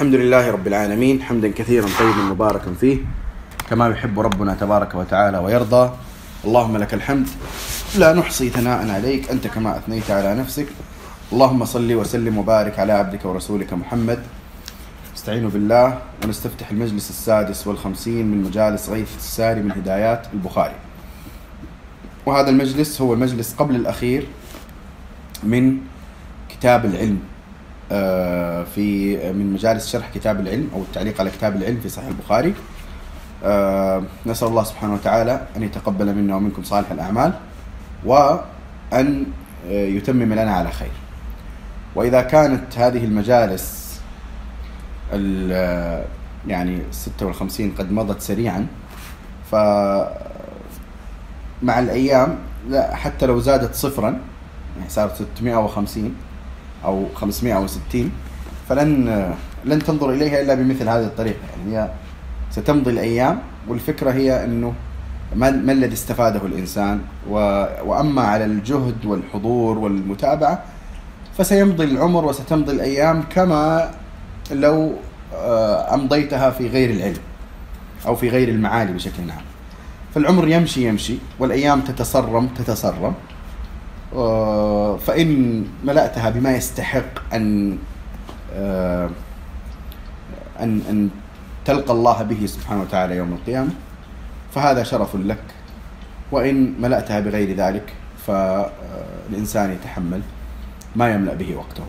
الحمد لله رب العالمين حمدا كثيرا طيبا مباركا فيه كما يحب ربنا تبارك وتعالى ويرضى. اللهم لك الحمد. لا نحصي ثناء عليك أنت كما أثنيت على نفسك. اللهم صل وسلم وبارك على عبدك ورسولك محمد. استعينوا بالله ونستفتح المجلس السادس والخمسين من مجالس غيث الساري من هدايات البخاري. وهذا المجلس هو المجلس قبل الأخير من كتاب العلم. في من مجالس شرح كتاب العلم أو التعليق على كتاب العلم في صحيح البخاري. آه، نسأل الله سبحانه وتعالى أن يتقبل منا ومنكم صالح الأعمال وأن آه، يتمم لنا على خير. وإذا كانت هذه المجالس يعني 56 قد مضت سريعا ف مع الأيام لا حتى لو زادت صفرا يعني صارت 650 أو 560 فلن لن تنظر إليها إلا بمثل هذه الطريقة. يعني هي ستمضي الأيام والفكرة هي إنه ما, الذي استفاده الإنسان. وأما على الجهد والحضور والمتابعة فسيمضي العمر وستمضي الأيام كما لو آه، أمضيتها في غير العلم أو في غير المعالي بشكل عام. فالعمر يمشي يمشي والأيام تتصرم تتصرم فإن ملأتها بما يستحق أن آه، أن أن تلقى الله به سبحانه وتعالى يوم القيامة فهذا شرف لك. وإن ملأتها بغير ذلك فالإنسان يتحمل ما يملأ به وقته.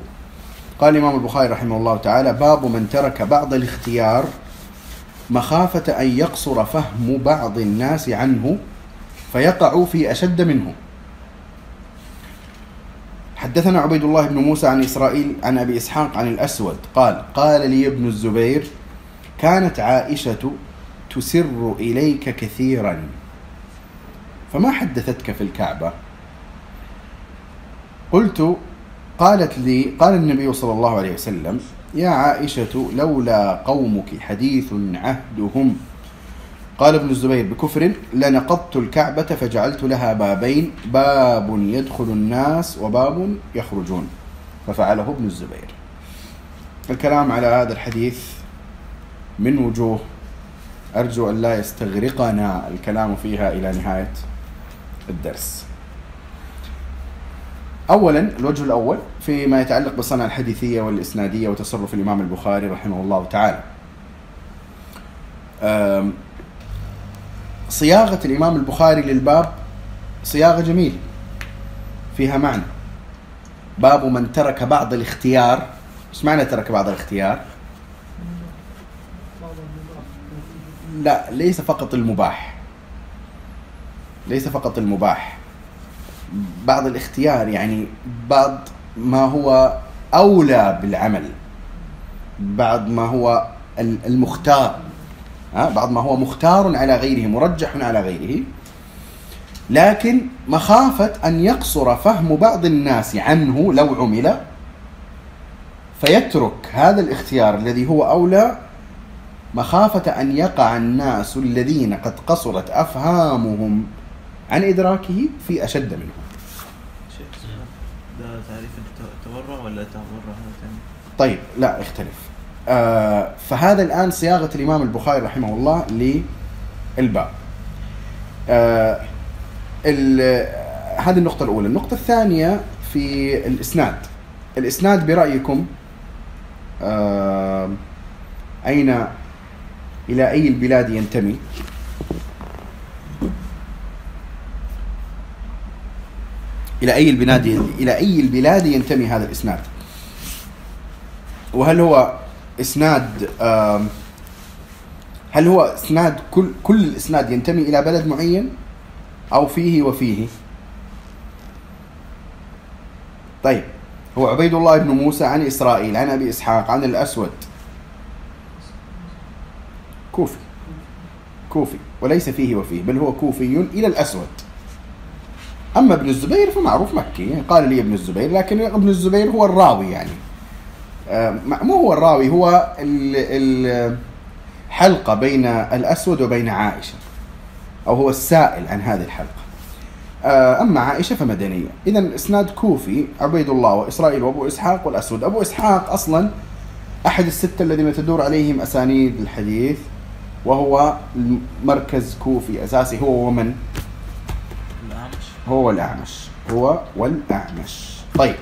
قال الإمام البخاري رحمه الله تعالى باب من ترك بعض الاختيار مخافة أن يقصر فهم بعض الناس عنه فيقع في أشد منه. حدثنا عبيد الله بن موسى عن إسرائيل عن أبي إسحاق عن الأسود قال قال لي ابن الزبير كانت عائشة تسر إليك كثيرا فما حدثتك في الكعبة؟ قلت قالت لي قال النبي صلى الله عليه وسلم يا عائشة لولا قومك حديث عهدهم قال ابن الزبير بكفر لنقضت الكعبة فجعلت لها بابين باب يدخل الناس وباب يخرجون. ففعله ابن الزبير. الكلام على هذا الحديث من وجوه. أرجو أن لا يستغرقنا الكلام فيها إلى نهاية الدرس. أولا الوجه الأول فيما يتعلق بالصنعة الحديثية والإسنادية وتصرف الإمام البخاري رحمه الله تعالى. صياغة الإمام البخاري للباب صياغة جميلة فيها معنى. باب من ترك بعض الاختيار إيش معنى ترك بعض الاختيار؟ لا ليس فقط المباح. ليس فقط المباح. بعض الاختيار يعني بعض ما هو أولى بالعمل بعض ما هو المختار. بعض ما هو مختار على غيره مرجح على غيره. لكن مخافة أن يقصر فهم بعض الناس عنه لو عمل فيترك هذا الاختيار الذي هو أولى. مخافة أن يقع الناس الذين قد قصرت أفهامهم عن إدراكه في أشد منه ده تعريف التورع ولا تورع طيب لا اختلف. آه، فهذا الآن صياغة الإمام البخاري رحمه الله للباب. آه هذه النقطة الأولى. النقطة الثانية في الإسناد. الإسناد برأيكم آه أين إلى أي البلاد ينتمي؟ إلى أي البلاد إلى أي البلاد ينتمي هذا الإسناد؟ وهل هو إسناد هل هو إسناد كل كل الإسناد ينتمي إلى بلد معين؟ أو فيه وفيه. طيب هو عبيد الله بن موسى عن إسرائيل عن أبي إسحاق عن الأسود. كوفي. كوفي. وليس فيه وفيه بل هو كوفي إلى الأسود. أما ابن الزبير فمعروف مكي قال لي ابن الزبير لكن ابن الزبير هو الراوي يعني. مو هو الراوي هو الحلقة بين الأسود وبين عائشة أو هو السائل عن هذه الحلقة. آه، أما عائشة فمدنية. إذا إسناد كوفي عبيد الله وإسرائيل وأبو إسحاق والأسود. أبو إسحاق أصلا أحد الستة الذين تدور عليهم أسانيد الحديث وهو مركز كوفي أساسي. هو ومن؟ الأعمش. هو والأعمش هو والأعمش. طيب ال-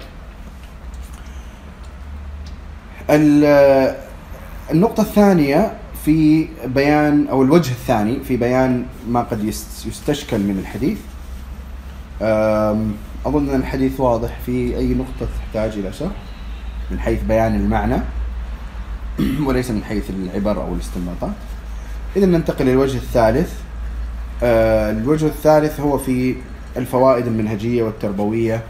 النقطة الثانية في بيان أو الوجه الثاني في بيان ما قد يست- يستشكل من الحديث. أظن أن الحديث واضح في أي نقطة تحتاج إلى شرح من حيث بيان المعنى وليس من حيث العبر أو الاستنباطات. إذا ننتقل للوجه الثالث. آه، الوجه الثالث هو في الفوائد المنهجية والتربوية.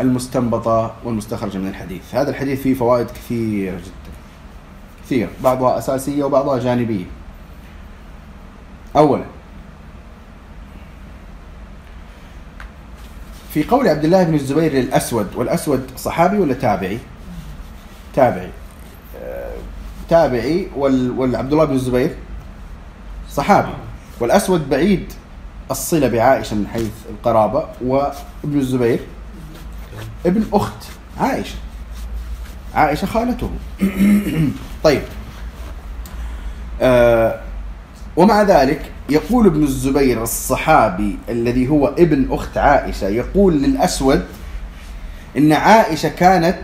المستنبطة والمستخرجة من الحديث. هذا الحديث فيه فوائد كثيرة جدا. كثير. بعضها أساسية وبعضها جانبية. أولا في قول عبد الله بن الزبير للأسود والأسود صحابي ولا تابعي؟ تابعي. آه، تابعي وال- والعبد الله بن الزبير صحابي. والأسود بعيد الصلة بعائشة من حيث القرابة وابن الزبير ابن أخت عائشة. عائشة خالته. طيب. آه ومع ذلك يقول ابن الزبير الصحابي الذي هو ابن أخت عائشة يقول للأسود إن عائشة كانت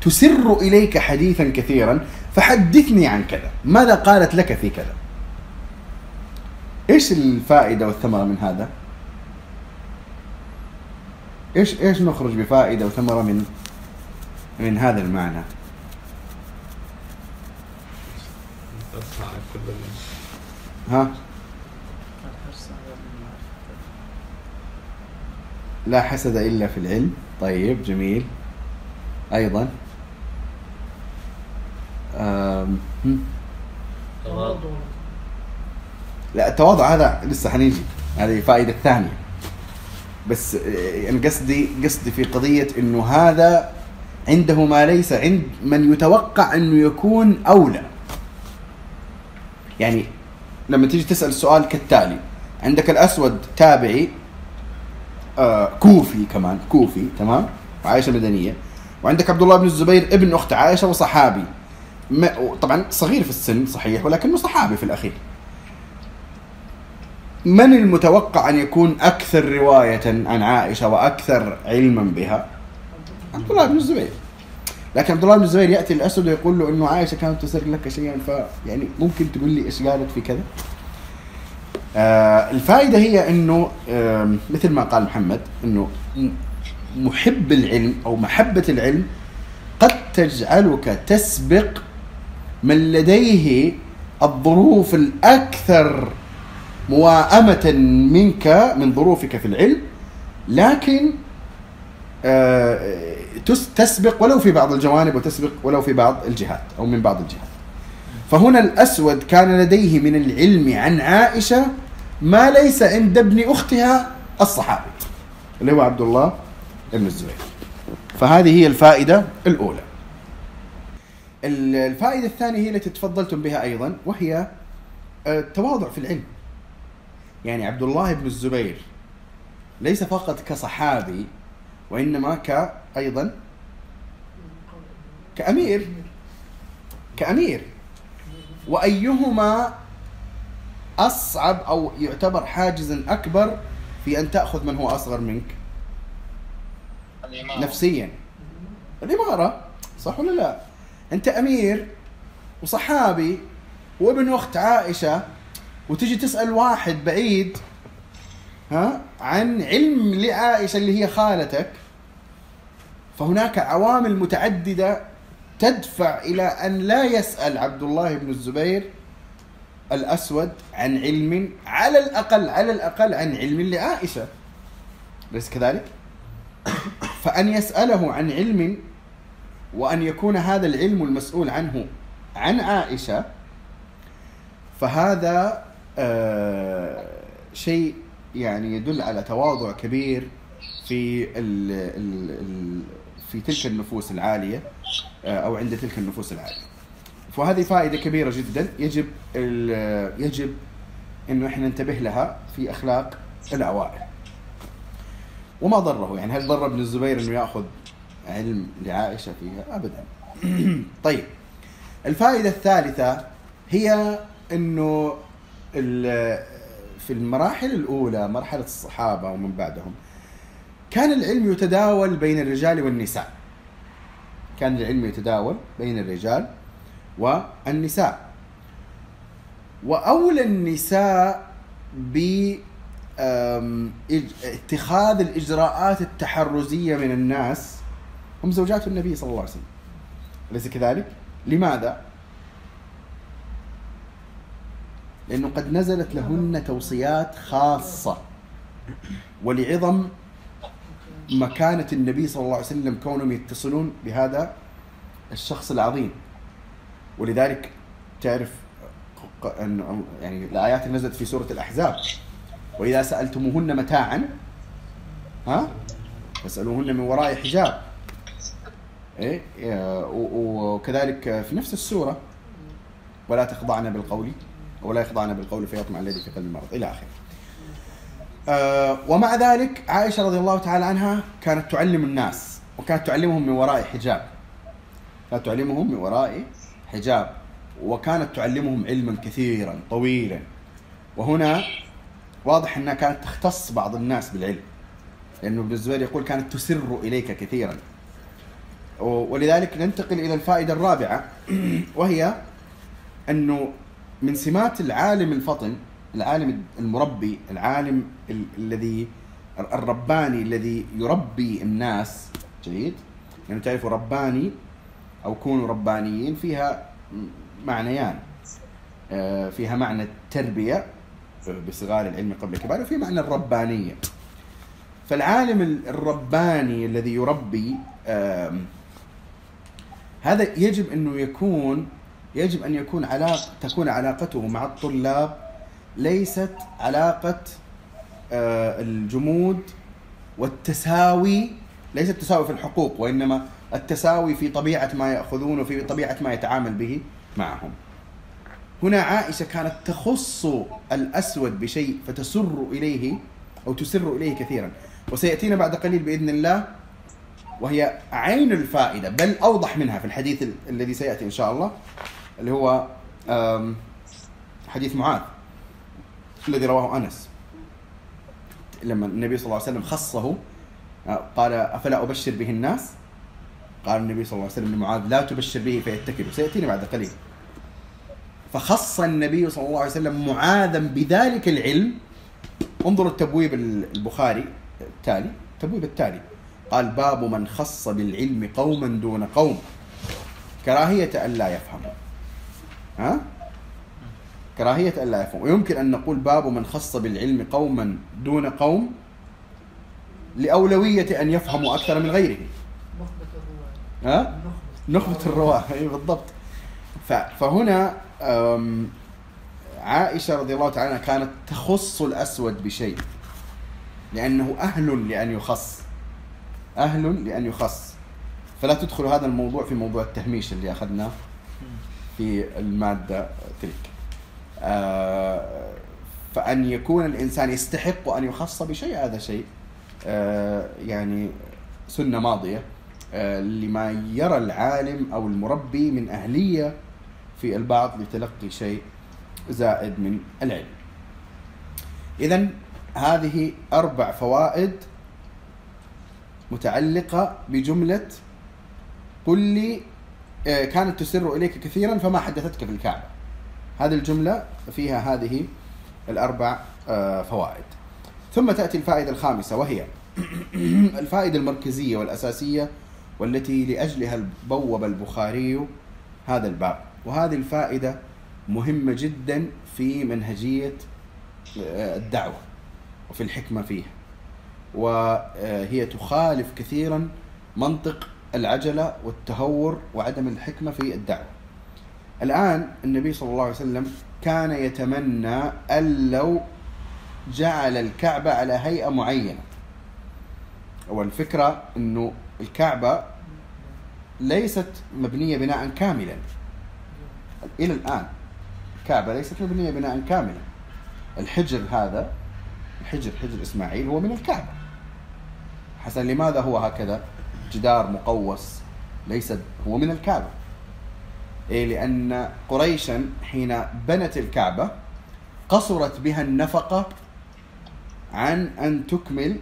تسر إليك حديثا كثيرا فحدثني عن كذا. ماذا قالت لك في كذا؟ إيش الفائدة والثمرة من هذا؟ إيش إيش نخرج بفائدة وثمرة من من هذا المعنى؟ ها؟ لا حسد إلا في العلم، طيب جميل. أيضا لا التواضع هذا لسه حنيجي هذه فائدة ثانية بس آه، أنا قصدي قصدي في قضية إنه هذا عنده ما ليس عند من يتوقع إنه يكون أولى. يعني لما تيجي تسأل السؤال كالتالي عندك الأسود تابعي آه كوفي كمان كوفي تمام؟ وعائشه مدنية. وعندك عبد الله بن الزبير ابن أخت عائشة وصحابي. طبعا صغير في السن صحيح ولكنه صحابي في الأخير. من المتوقع أن يكون أكثر رواية عن عائشة وأكثر علما بها؟ عبد الله بن الزبير. لكن عبد الله بن الزبير يأتي الاسود ويقول له إنه عائشة كانت تسر لك شيئا ف يعني ممكن تقول لي إيش قالت في كذا؟ آه الفائدة هي إنه آه مثل ما قال محمد إنه م- محب العلم أو محبة العلم قد تجعلك تسبق من لديه الظروف الأكثر موائمة منك من ظروفك في العلم لكن آه، تس- تسبق ولو في بعض الجوانب وتسبق ولو في بعض الجهات أو من بعض الجهات. فهنا الأسود كان لديه من العلم عن عائشة ما ليس عند ابن أختها الصحابي اللي هو عبد الله بن الزبير. فهذه هي الفائدة الأولى. ال- الفائدة الثانية هي التي تفضلتم بها أيضا وهي آه، التواضع في العلم. يعني عبد الله بن الزبير ليس فقط كصحابي وإنما ك أيضا كأمير كأمير. وأيهما أصعب أو يعتبر حاجزا أكبر في أن تأخذ من هو أصغر منك؟ الإمام نفسيا. الإمارة صح ولا لا؟ أنت أمير وصحابي وابن اخت عائشة وتجي تسأل واحد بعيد ها عن علم لعائشة اللي هي خالتك فهناك عوامل متعددة تدفع إلى أن لا يسأل عبد الله بن الزبير الأسود عن علم على الأقل على الأقل عن علم لعائشة ليس كذلك؟ فأن يسأله عن علم وأن يكون هذا العلم المسؤول عنه عن عائشة فهذا شيء يعني يدل على تواضع كبير في ال ال ال في تلك النفوس العالية آه أو عند تلك النفوس العالية. فهذه فائدة كبيرة جدا يجب يجب إنه إحنا ننتبه لها في أخلاق الاوائل. وما ضره يعني هل ضر ابن الزبير إنه يأخذ علم لعائشة فيها؟ ابدا. طيب الفائدة الثالثة هي إنه في المراحل الأولى مرحلة الصحابة ومن بعدهم كان العلم يتداول بين الرجال والنساء كان العلم يتداول بين الرجال والنساء وأولى النساء ب اتخاذ الإجراءات التحرزية من الناس هم زوجات النبي صلى الله عليه وسلم أليس كذلك؟ لماذا؟ لأنه قد نزلت لهن توصيات خاصة. ولعظم مكانة النبي صلى الله عليه وسلم كونهم يتصلون بهذا الشخص العظيم. ولذلك تعرف أن يعني الآيات اللي نزلت في سورة الأحزاب وإذا سألتموهن متاعا ها؟ فاسألوهن من وراء حجاب. إيه؟ وكذلك في نفس السورة ولا تخضعن بالقول. ولا يخضعن بالقول فيطمع الذي في قلب المرض. إلى آخره. آه، ومع ذلك عائشة رضي الله تعالى عنها كانت تعلم الناس وكانت تعلمهم من وراء حجاب. كانت تعلمهم من وراء حجاب. وكانت تعلمهم علما كثيرا طويلا. وهنا واضح أنها كانت تختص بعض الناس بالعلم. لأنه ابن الزبير يقول كانت تسر إليك كثيرا. ولذلك ننتقل إلى الفائدة الرابعة. وهي أنه من سمات العالم الفطن العالم المربي العالم ال- الذي الرباني الذي يربي الناس. جيد؟ يعني تعرفوا رباني أو كونوا ربانيين فيها معنيان. آه، فيها معنى التربية آه، بصغار العلم قبل كبار وفي معنى الربانية. فالعالم ال- الرباني الذي يربي هذا يجب أنه يكون يجب أن يكون علاقه تكون علاقته مع الطلاب ليست علاقة آه، الجمود والتساوي ليس التساوي في الحقوق وإنما التساوي في طبيعة ما يأخذون وفي طبيعة ما يتعامل به معهم. هنا عائشة كانت تخص الأسود بشيء فتسر إليه أو تسر إليه كثيرا وسيأتينا بعد قليل بإذن الله وهي عين الفائدة بل أوضح منها في الحديث ال- الذي سيأتي إن شاء الله اللي هو حديث معاذ الذي رواه أنس. لما النبي صلى الله عليه وسلم خصه آه، قال أفلا أبشر به الناس؟ قال النبي صلى الله عليه وسلم لمعاذ لا تبشر به فيتكل سياتينا بعد قليل. فخص النبي صلى الله عليه وسلم معاذا بذلك العلم. انظروا التبويب البخاري التالي التبويب التالي. قال باب من خص بالعلم قوما دون قوم. كراهية أن لا يفهموا. ها؟ كراهية أن لا يفهموا ويمكن أن نقول باب من خص بالعلم قوما دون قوم لأولوية أن يفهموا أكثر من غيره. ها؟ نخبة الرواة. اي بالضبط. ف- فهنا عائشة رضي الله تعالى عنها كانت تخص الأسود بشيء لأنه أهل لأن يخص. أهل لأن يخص. فلا تدخل هذا الموضوع في موضوع التهميش اللي أخذناه. في المادة تلك. آه، فأن يكون الإنسان يستحق أن يخص بشيء هذا شيء آه، يعني سنة ماضية آه، لما يرى العالم أو المربي من أهلية في البعض لتلقي شيء زائد من العلم. إذا هذه أربع فوائد متعلقة بجملة قل لي كانت تسر إليك كثيرا فما حدثتك في الكعبة. هذه الجملة فيها هذه الأربع آه، فوائد. ثم تأتي الفائدة الخامسة وهي الفائدة المركزية والأساسية والتي لأجلها بوب البخاري هذا الباب. وهذه الفائدة مهمة جدا في منهجية آه، الدعوة وفي الحكمة فيها. وهي تخالف كثيرا منطق العجلة والتهور وعدم الحكمة في الدعوة. الآن النبي صلى الله عليه وسلم كان يتمنى أن لو جعل الكعبة على هيئة معينة. والفكرة أنه الكعبة ليست مبنية بناء كاملا. إلى الآن الكعبة ليست مبنية بناء كاملا. الحجر هذا الحجر حجر إسماعيل هو من الكعبة. حسن لماذا هو هكذا؟ جدار مقوس ليس هو من الكعبة. إيه لأن قريشا حين بنت الكعبة قصرت بها النفقة عن أن تكمل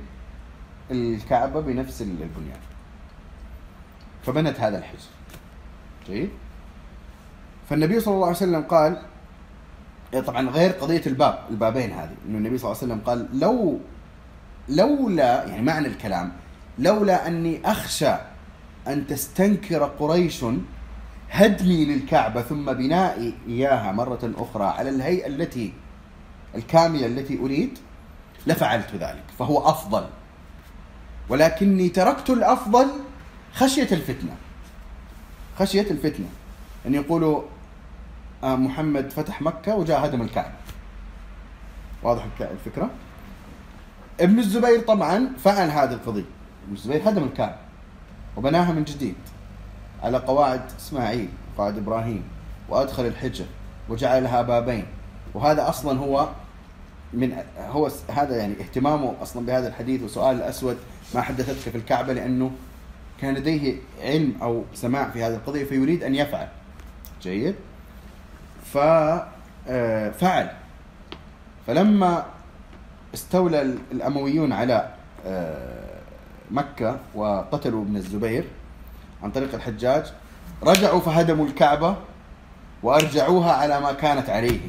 الكعبة بنفس البنيان. فبنت هذا الحجر جيد؟ فالنبي صلى الله عليه وسلم قال إيه طبعا غير قضية الباب البابين هذه. إنه النبي صلى الله عليه وسلم قال لو لولا يعني معنى الكلام لولا أني أخشى أن تستنكر قريش هدمي للكعبة ثم بنائي إياها مرة أخرى على الهيئة التي الكاملة التي أريد لفعلت ذلك فهو أفضل. ولكني تركت الأفضل خشية الفتنة. خشية الفتنة. أن يقولوا آه، محمد فتح مكة وجاء هدم الكعبة. واضح الفكرة؟ ابن الزبير طبعا فعل هذه القضية. ابن الزبير هدم الكعبة وبناها من جديد. على قواعد اسماعيل قواعد إبراهيم. وأدخل الحجر وجعل لها بابين. وهذا أصلا هو من هو هذا يعني اهتمامه أصلا بهذا الحديث. وسؤال الأسود ما حدثتك في الكعبة؟ لأنه كان لديه علم أو سماع في هذه القضية فيريد أن يفعل. جيد. ففعل فلما استولى ال- الأمويون على مكة وقتلوا ابن الزبير عن طريق الحجاج رجعوا فهدموا الكعبة وأرجعوها على ما كانت عليه.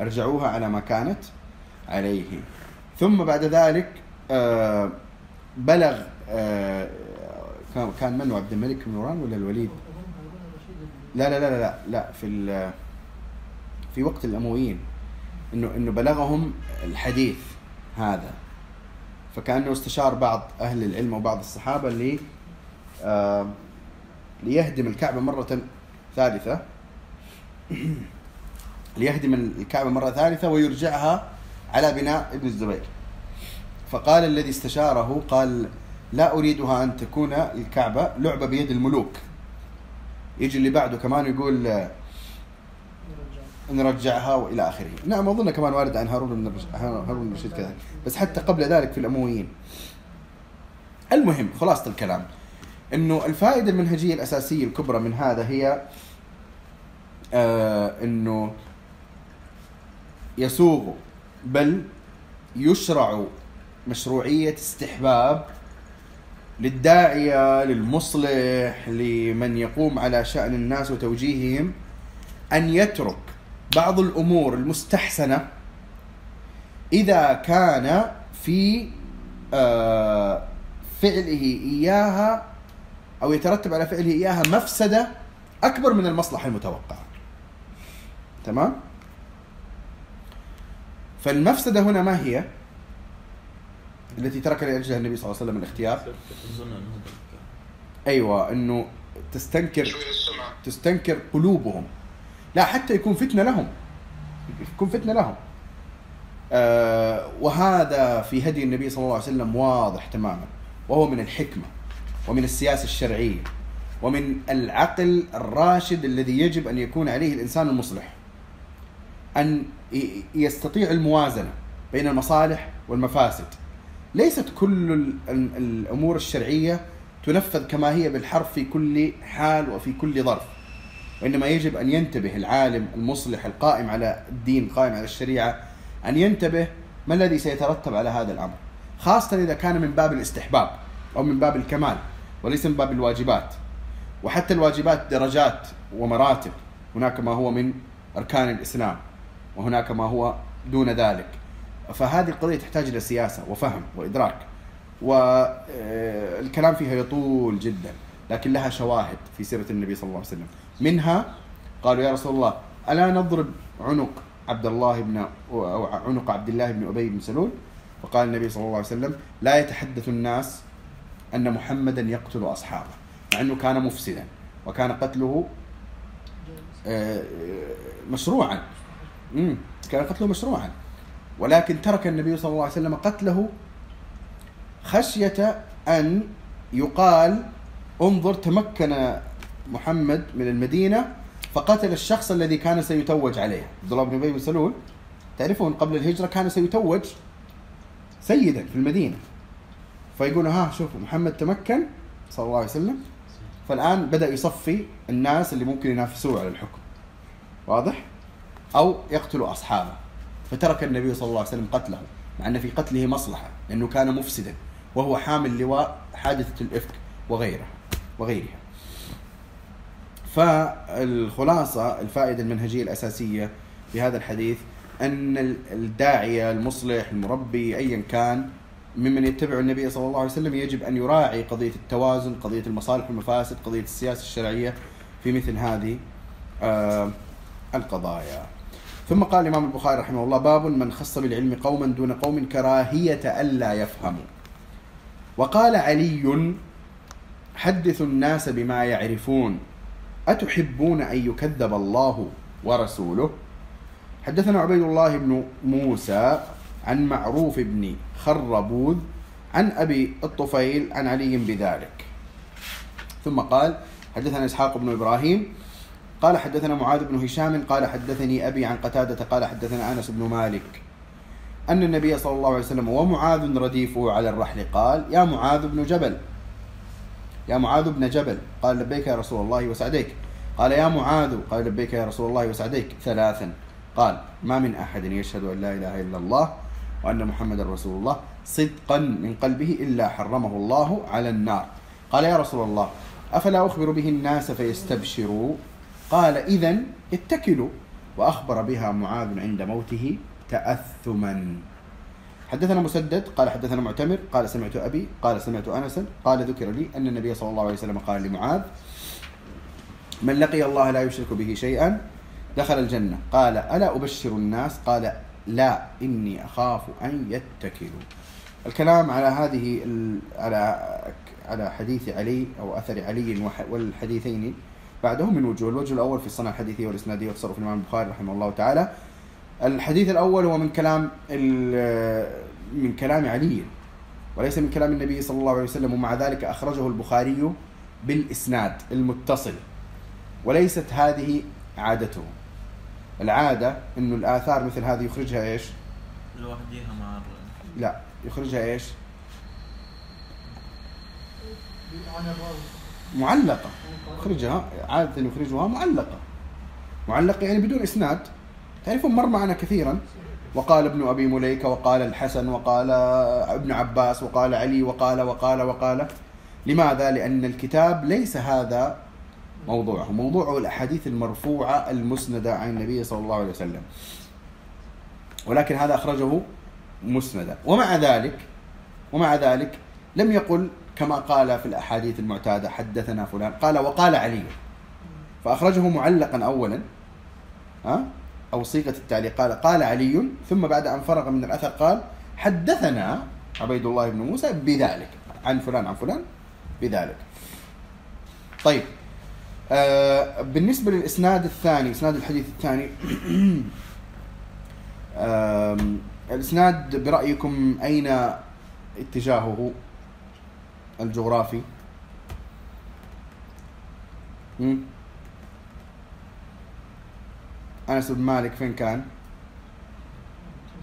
أرجعوها على ما كانت عليه. ثم بعد ذلك آه، بلغ آه، كان- من؟ عبد الملك بن مروان ولا الوليد؟ لا لا لا لا لا, في في وقت الأمويين انه إنه بلغهم الحديث هذا. فكأنه استشار بعض أهل العلم وبعض الصحابة اللي آه ليهدم الكعبة مرة ثالثة. ليهدم الكعبة مرة ثالثة ويرجعها على بناء ابن الزبير. فقال الذي استشاره قال لا أريدها أن تكون الكعبة لعبة بيد الملوك. يجي اللي بعده كمان يقول نرجعها وإلى آخره. نعم أظن كمان وارد عن هارون بن هارون بن الرشيد كذلك. بس حتى قبل ذلك في الامويين المهم خلاصة الكلام. إنه الفائدة المنهجية الأساسية الكبرى من هذا هي آه إنه يسوغ بل يشرع مشروعية استحباب للداعية للمصلح لمن يقوم على شأن الناس وتوجيههم أن يترك بعض الأمور المستحسنة إذا كان في آه، فعله إياها أو يترتب على فعله إياها مفسدة أكبر من المصلحة المتوقعة. تمام؟ فالمفسدة هنا ما هي؟ التي ترك لاجلها النبي صلى الله عليه وسلم الاختيار أيوه إنه تستنكر تستنكر قلوبهم لا حتى يكون فتنة لهم. يكون فتنة لهم. آه وهذا في هدي النبي صلى الله عليه وسلم واضح تماما. وهو من الحكمة ومن السياسة الشرعية ومن العقل الراشد الذي يجب أن يكون عليه الإنسان المصلح. ي- يستطيع الموازنة بين المصالح والمفاسد. ليست كل ال- ال- الأمور الشرعية تنفذ كما هي بالحرف في كل حال وفي كل ظرف. وإنما يجب أن ينتبه العالم المصلح القائم على الدين القائم على الشريعة أن ينتبه ما الذي سيترتب على هذا الأمر. خاصة إذا كان من باب الاستحباب أو من باب الكمال وليس من باب الواجبات. وحتى الواجبات درجات ومراتب. هناك ما هو من أركان الإسلام وهناك ما هو دون ذلك. فهذه القضية تحتاج إلى سياسة وفهم وإدراك. والكلام فيها يطول جدا لكن لها شواهد في سيرة النبي صلى الله عليه وسلم. منها قالوا يا رسول الله ألا نضرب عنق عبد الله بن أو عنق عبد الله بن أبي بن سلول فقال النبي صلى الله عليه وسلم لا يتحدث الناس أن محمدا يقتل أصحابه مع أنه كان مفسدا وكان قتله آه، مشروعا. كان قتله مشروعا ولكن ترك النبي صلى الله عليه وسلم قتله خشية أن يقال انظر تمكن محمد من المدينة فقتل الشخص الذي كان سيتوج عليه. عبد الله بن أبي بن سلول تعرفون قبل الهجرة كان سيتوج سيدا في المدينة. فيقولوا ها شوفوا محمد تمكن صلى الله عليه وسلم. فالآن بدأ يصفي الناس اللي ممكن ينافسوه على الحكم. واضح؟ أو يقتلوا أصحابه. فترك النبي صلى الله عليه وسلم قتله مع أن في قتله مصلحة لأنه كان مفسدا وهو حامل لواء حادثة الإفك وغيرها وغيرها. فالخلاصة الفائدة المنهجية الأساسية في هذا الحديث أن الداعية المصلح المربي أيا كان ممن يتبع النبي صلى الله عليه وسلم يجب أن يراعي قضية التوازن قضية المصالح والمفاسد قضية السياسة الشرعية في مثل هذه آه، القضايا. ثم قال الإمام البخاري رحمه الله باب من خص بالعلم قوما دون قوم كراهية ألا يفهموا وقال علي حدثوا الناس بما يعرفون أتحبون أن يكذب الله ورسوله؟ حدثنا عبيد الله بن موسى عن معروف بن خربوذ عن أبي الطفيل عن علي بذلك. ثم قال حدثنا إسحاق بن إبراهيم قال حدثنا معاذ بن هشام قال حدثني أبي عن قتادة قال حدثنا أنس بن مالك. أن النبي صلى الله عليه وسلم ومعاذ رديفه على الرحل قال يا معاذ بن جبل يا معاذ بن جبل قال لبيك يا رسول الله وسعديك. قال يا معاذ قال لبيك يا رسول الله وسعديك. ثلاثا. قال ما من أحد يشهد أن لا إله إلا الله وأن محمد رسول الله صدقا من قلبه إلا حرمه الله على النار. قال يا رسول الله أفلا أخبر به الناس فيستبشروا؟ قال إذا اتكلوا. وأخبر بها معاذ عند موته تأثما. حدثنا مسدد قال حدثنا معتمر قال سمعت أبي قال سمعت أنسا قال ذكر لي أن النبي صلى الله عليه وسلم قال لمعاذ من لقي الله لا يشرك به شيئا دخل الجنة. قال ألا أبشر الناس؟ قال لا إني أخاف أن يتكلوا. الكلام على هذه على على حديث علي أو أثر علي والحديثين بعده من وجوه. الوجه الأول في الصنعة الحديثية والإسنادية وتصرف الإمام البخاري رحمه الله تعالى. الحديث الأول هو من كلام ال- من كلام علي وليس من كلام النبي صلى الله عليه وسلم ومع ذلك أخرجه البخاري بالإسناد المتصل. وليست هذه عادته. العادة أنه الآثار مثل هذه يخرجها إيش؟ لوحديها مع لا يخرجها إيش؟ معلقة. يخرجها عادة يخرجها معلقة. معلقة يعني بدون إسناد. تعرفون مر معنا كثيرا وقال ابن أبي مليكة وقال الحسن وقال ابن عباس وقال علي وقال وقال وقال. لماذا؟ لأن الكتاب ليس هذا موضوعه. موضوعه الأحاديث المرفوعة المسندة عن النبي صلى الله عليه وسلم. ولكن هذا أخرجه مسندا. ومع ذلك ومع ذلك لم يقل كما قال في الأحاديث المعتادة حدثنا فلان قال وقال علي. فأخرجه معلقا أولا. ها؟ أو صيغة التعليق. قال قال علي ثم بعد أن فرغ من الأثر قال حدثنا عبيد الله بن موسى بذلك. عن فلان عن فلان بذلك. طيب آه بالنسبة للإسناد الثاني إسناد الحديث الثاني آم، الإسناد برأيكم أين اتجاهه الجغرافي؟ مم؟ أنس بن مالك فين كان؟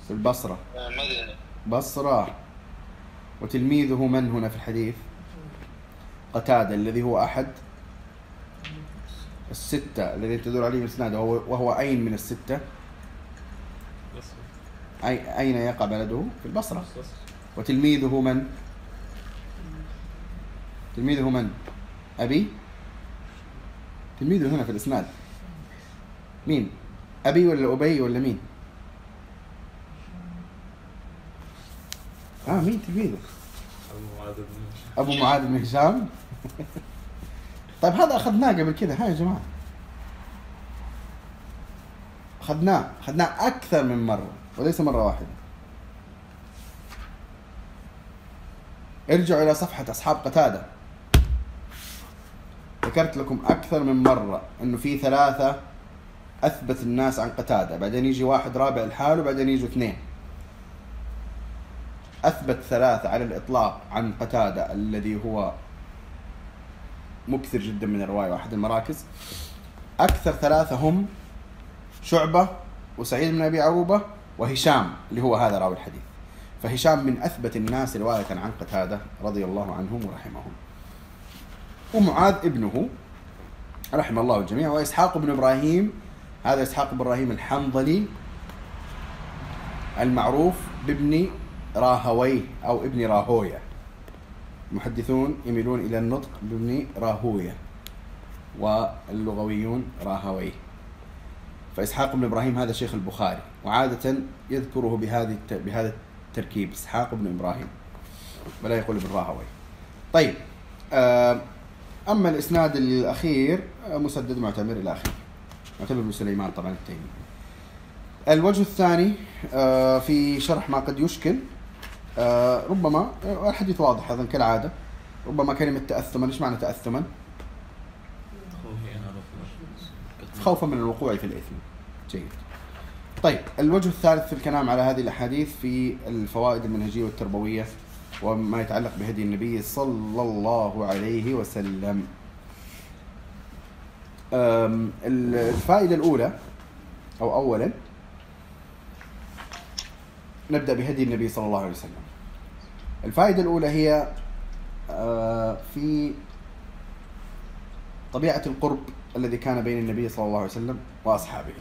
في البصرة مدني بصرة وتلميذه من هنا في الحديث؟ قتادة الذي هو أحد الستة الذي تدور عليه الإسناد وهو, وهو أين من الستة؟ أي أين يقع بلده؟ في البصرة وتلميذه من؟ تلميذه من؟ أبي؟ تلميذه هنا في الإسناد مين؟ أبي ولا أبي ولا مين؟ آه مين تلميذه؟ أبو معاذ بن هشام. أبو معاذ بن هشام طيب هذا أخذناه قبل كذا ها يا جماعة أخذناه أخذناه أكثر من مرة وليس مرة واحدة ارجعوا إلى صفحة أصحاب قتادة ذكرت لكم أكثر من مرة أنه في ثلاثة أثبت الناس عن قتادة. بعدين يجي واحد رابع الحال وبعدين يجوا اثنين. أثبت ثلاثة على الإطلاق عن قتادة الذي هو مكثر جدا من الرواية واحد المراكز. أكثر ثلاثة هم شعبة وسعيد بن أبي عروبة وهشام اللي هو هذا راوي الحديث. فهشام من أثبت الناس رواية عن قتادة رضي الله عنهم ورحمهم. ومعاذ ابنه رحم الله الجميع وإسحاق بن إبراهيم هذا إسحاق إبراهيم الحنظلي المعروف بابن راهويه أو ابن راهوية. المحدثون يميلون إلى النطق بابن راهوية واللغويون راهويه. فإسحاق بن إبراهيم هذا شيخ البخاري وعادة يذكره بهذه بهذا التركيب إسحاق بن إبراهيم. ولا يقول ابن راهوية. طيب آه، أما الإسناد الأخير آه، مسدد معتمر إلى آخره. معتمر بن سليمان طبعا التيمي الوجه الثاني آه، في شرح ما قد يشكل آه، ربما آه، الحديث واضح أيضا كالعادة. ربما كلمة تأثما إيش معنى تأثما؟ خوفا من الوقوع في الإثم. جيد. طيب الوجه الثالث في الكلام على هذه الأحاديث في الفوائد المنهجية والتربوية وما يتعلق بهدي النبي صلى الله عليه وسلم. الفائدة الأولى أو أولا نبدأ بهدي النبي صلى الله عليه وسلم. الفائدة الأولى هي آه، في طبيعة القرب الذي كان بين النبي صلى الله عليه وسلم وأصحابه.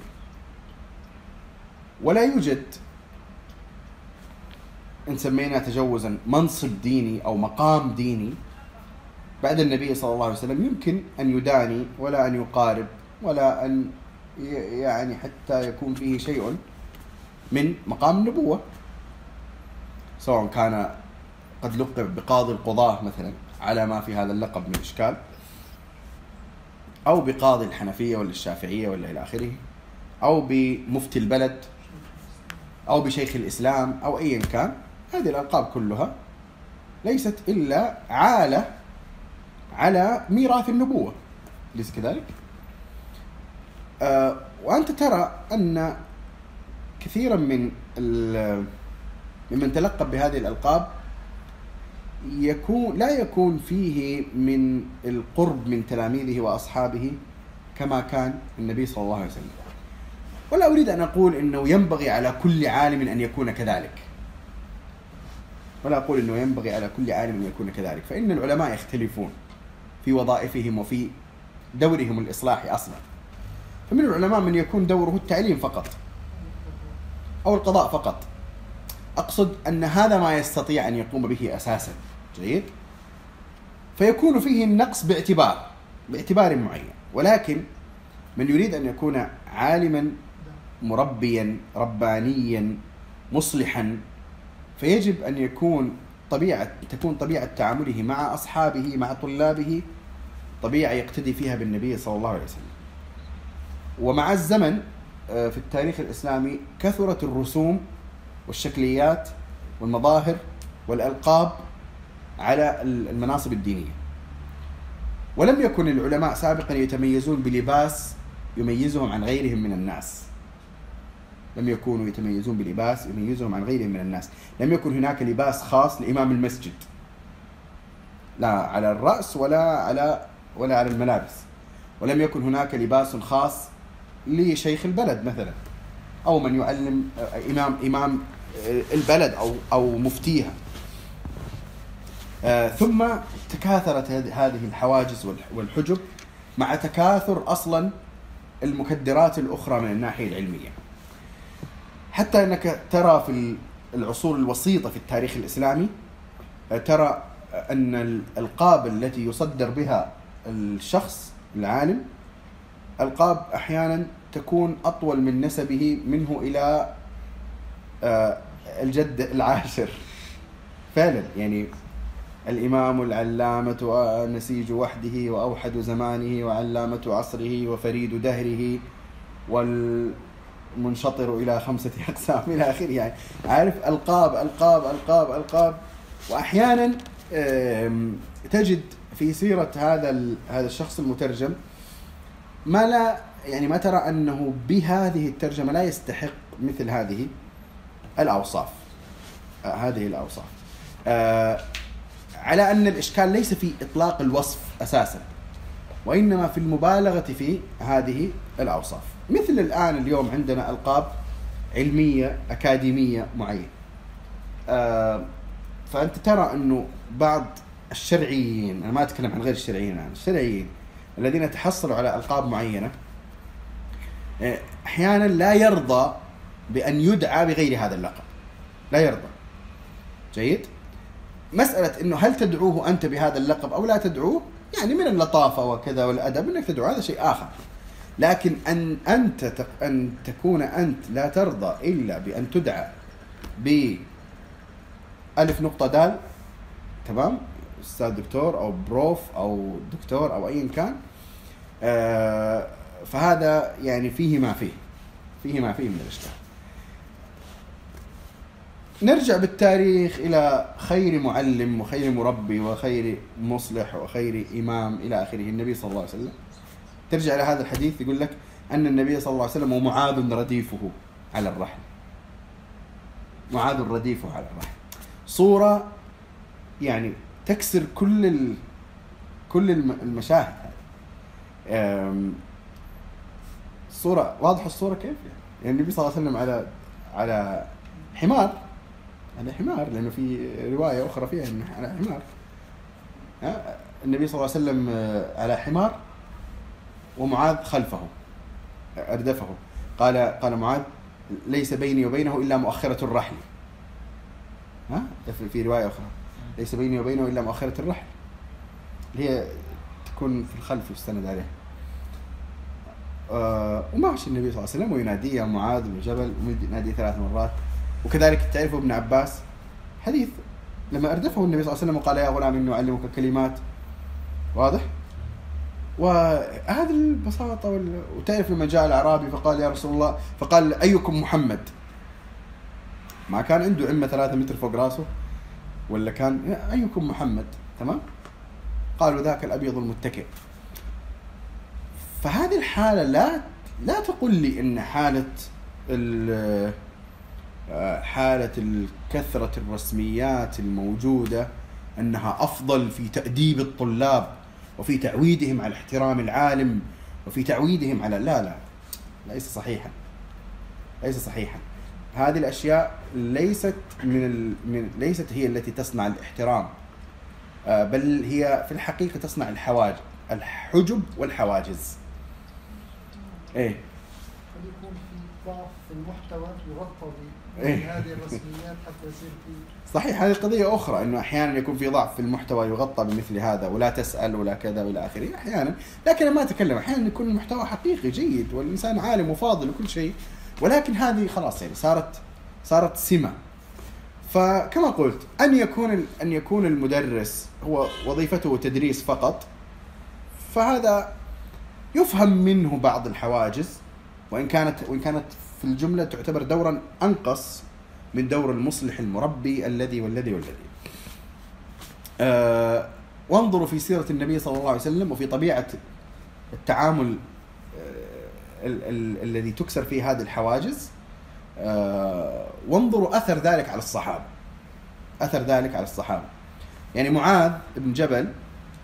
ولا يوجد إن سمينا تجوزا منصب ديني أو مقام ديني بعد النبي صلى الله عليه وسلم يمكن أن يداني ولا أن يقارب ولا أن يعني حتى يكون فيه شيء من مقام النبوة سواء كان قد لقب بقاضي القضاة مثلا على ما في هذا اللقب من إشكال أو بقاضي الحنفية ولا الشافعية ولا إلى آخره أو بمفتي البلد أو بشيخ الإسلام أو أيا كان هذه الألقاب كلها ليست إلا عالة على ميراث النبوة أليس كذلك؟ آه وأنت ترى أن كثيرا من ممن تلقب بهذه الألقاب يكون لا يكون فيه من القرب من تلاميذه وأصحابه كما كان النبي صلى الله عليه وسلم. ولا أريد أن أقول إنه ينبغي على كل عالم أن يكون كذلك. ولا أقول إنه ينبغي على كل عالم أن يكون كذلك، فإن العلماء يختلفون في وظائفهم وفي دورهم الإصلاحي أصلا. فمن العلماء من يكون دوره التعليم فقط أو القضاء فقط. أقصد أن هذا ما يستطيع أن يقوم به أساسا جيد فيكون فيه النقص باعتبار باعتبار معين ولكن من يريد أن يكون عالما مربيا ربانيا مصلحا فيجب أن يكون طبيعة تكون طبيعة تعامله مع أصحابه مع طلابه طبيعه يقتدي فيها بالنبي صلى الله عليه وسلم ومع الزمن آه، في التاريخ الإسلامي كثرت الرسوم والشكليات والمظاهر والألقاب على المناصب الدينية. ولم يكن العلماء سابقا يتميزون بلباس يميزهم عن غيرهم من الناس. لم يكونوا يتميزون بلباس يميزهم عن غيرهم من الناس، لم يكن هناك لباس خاص لإمام المسجد. لا على الرأس ولا على ولا على الملابس. ولم يكن هناك لباس خاص لشيخ البلد مثلا أو من يعلم آه، إمام إمام آه، البلد أو أو مفتيها آه، ثم تكاثرت هذه الحواجز والح- والحجب مع تكاثر أصلا المكدرات الأخرى من الناحية العلمية. حتى أنك ترى في العصور الوسيطة في التاريخ الإسلامي آه، ترى أن الالقاب التي يصدر بها الشخص العالم القاب أحيانا تكون أطول من نسبه منه إلى آه، الجد العاشر. فعلا يعني الإمام العلامة ونسيج وحده وأوحد زمانه وعلامة عصره وفريد دهره والمنشطر إلى خمسة أقسام إلى آخره. يعني عارف ألقاب ألقاب ألقاب ألقاب وأحيانا تجد في سيرة هذا هذا الشخص المترجم ما لا يعني ما ترى أنه بهذه الترجمة لا يستحق مثل هذه الأوصاف. آه، هذه الأوصاف. آه، على أن الإشكال ليس في إطلاق الوصف أساسا وإنما في المبالغة في هذه الأوصاف. مثل الآن اليوم عندنا ألقاب علمية أكاديمية معينة. آه، فأنت ترى أنه بعض الشرعيين أنا ما أتكلم عن غير الشرعيين الآن الشرعيين الذين تحصلوا على ألقاب معينة آه، أحيانا لا يرضى بأن يدعى بغير هذا اللقب. لا يرضى. جيد؟ مسألة إنه هل تدعوه أنت بهذا اللقب أو لا تدعوه؟ يعني من اللطافة وكذا والأدب إنك تدعو هذا شيء آخر. لكن أن أنت تق- أن تكون أنت لا ترضى إلا بأن تدعى ب ألف نقطة دال تمام؟ أستاذ دكتور أو بروف أو دكتور أو ايا كان آه فهذا يعني فيه ما فيه فيه ما فيه من الاشكال نرجع بالتاريخ إلى خير معلم وخير مربي وخير مصلح وخير إمام إلى آخره النبي صلى الله عليه وسلم. ترجع إلى هذا الحديث يقول لك أن النبي صلى الله عليه وسلم ومعاذ رديفه على الرحل معاذ رديفه على الرحل صورة يعني تكسر كل ال... كل الم- المشاهد هذه. الصورة واضحة الصورة كيف يعني؟ يعني النبي صلى الله عليه وسلم على على حمار على حمار لأنه في رواية أخرى فيها إنه على حمار؟ النبي صلى الله عليه وسلم آه، على حمار ومعاذ خلفه أردفه. قال قال معاذ ليس بيني وبينه إلا مؤخرة الرحل. ها؟ في- في رواية أخرى. ليس بيني وبينه إلا مؤخره الرحل اللي هي تكون في الخلف يستند عليها. آه وماشي النبي صلى الله عليه وسلم ويناديه يا معاذ بن جبل ويناديه ثلاث مرات. وكذلك تعرفوا ابن عباس؟ حديث لما أردفه النبي صلى الله عليه وسلم وقال يا غلام إني أعلمك كلمات. واضح؟ وهذه البساطة وال... وتعرف لما جاء الأعرابي فقال يا رسول الله فقال أيكم محمد؟ ما كان عنده عمة ثلاثة متر فوق راسه. ولا كان أيكم محمد تمام؟ قالوا ذاك الأبيض المتكئ. فهذه الحالة لا لا تقول لي إن حالة ال- آه، حالة الكثرة الرسميات الموجودة أنها أفضل في تأديب الطلاب وفي تعويدهم على احترام العالم وفي تعويدهم على لا لا ليس صحيحا ليس صحيحا. هذه الأشياء ليست من, ال... من ليست هي التي تصنع الاحترام. آه، بل هي في الحقيقة تصنع الحواجز الحجب والحواجز. إيه. قد يكون في ضعف في المحتوى يغطى إيه. بهذه الرسميات حتى يصير في صحيح هذه قضية أخرى أنه أحيانا يكون في ضعف في المحتوى يغطى بمثل هذا ولا تسأل ولا كذا وإلى آخره أحيانا. لكن أنا ما أتكلم أحيانا يكون المحتوى حقيقي جيد والإنسان عالم وفاضل وكل شيء. ولكن هذه خلاص يعني صارت صارت سمة. فكما قلت أن يكون أن يكون المدرس هو وظيفته تدريس فقط فهذا يفهم منه بعض الحواجز وإن كانت وإن كانت في الجملة تعتبر دورا أنقص من دور المصلح المربي الذي والذي والذي. آه وانظروا في سيرة النبي صلى الله عليه وسلم وفي طبيعة التعامل ال- ال- الذي تكسر فيه هذه الحواجز آه وانظروا أثر ذلك على الصحابة. أثر ذلك على الصحابة. يعني معاذ بن جبل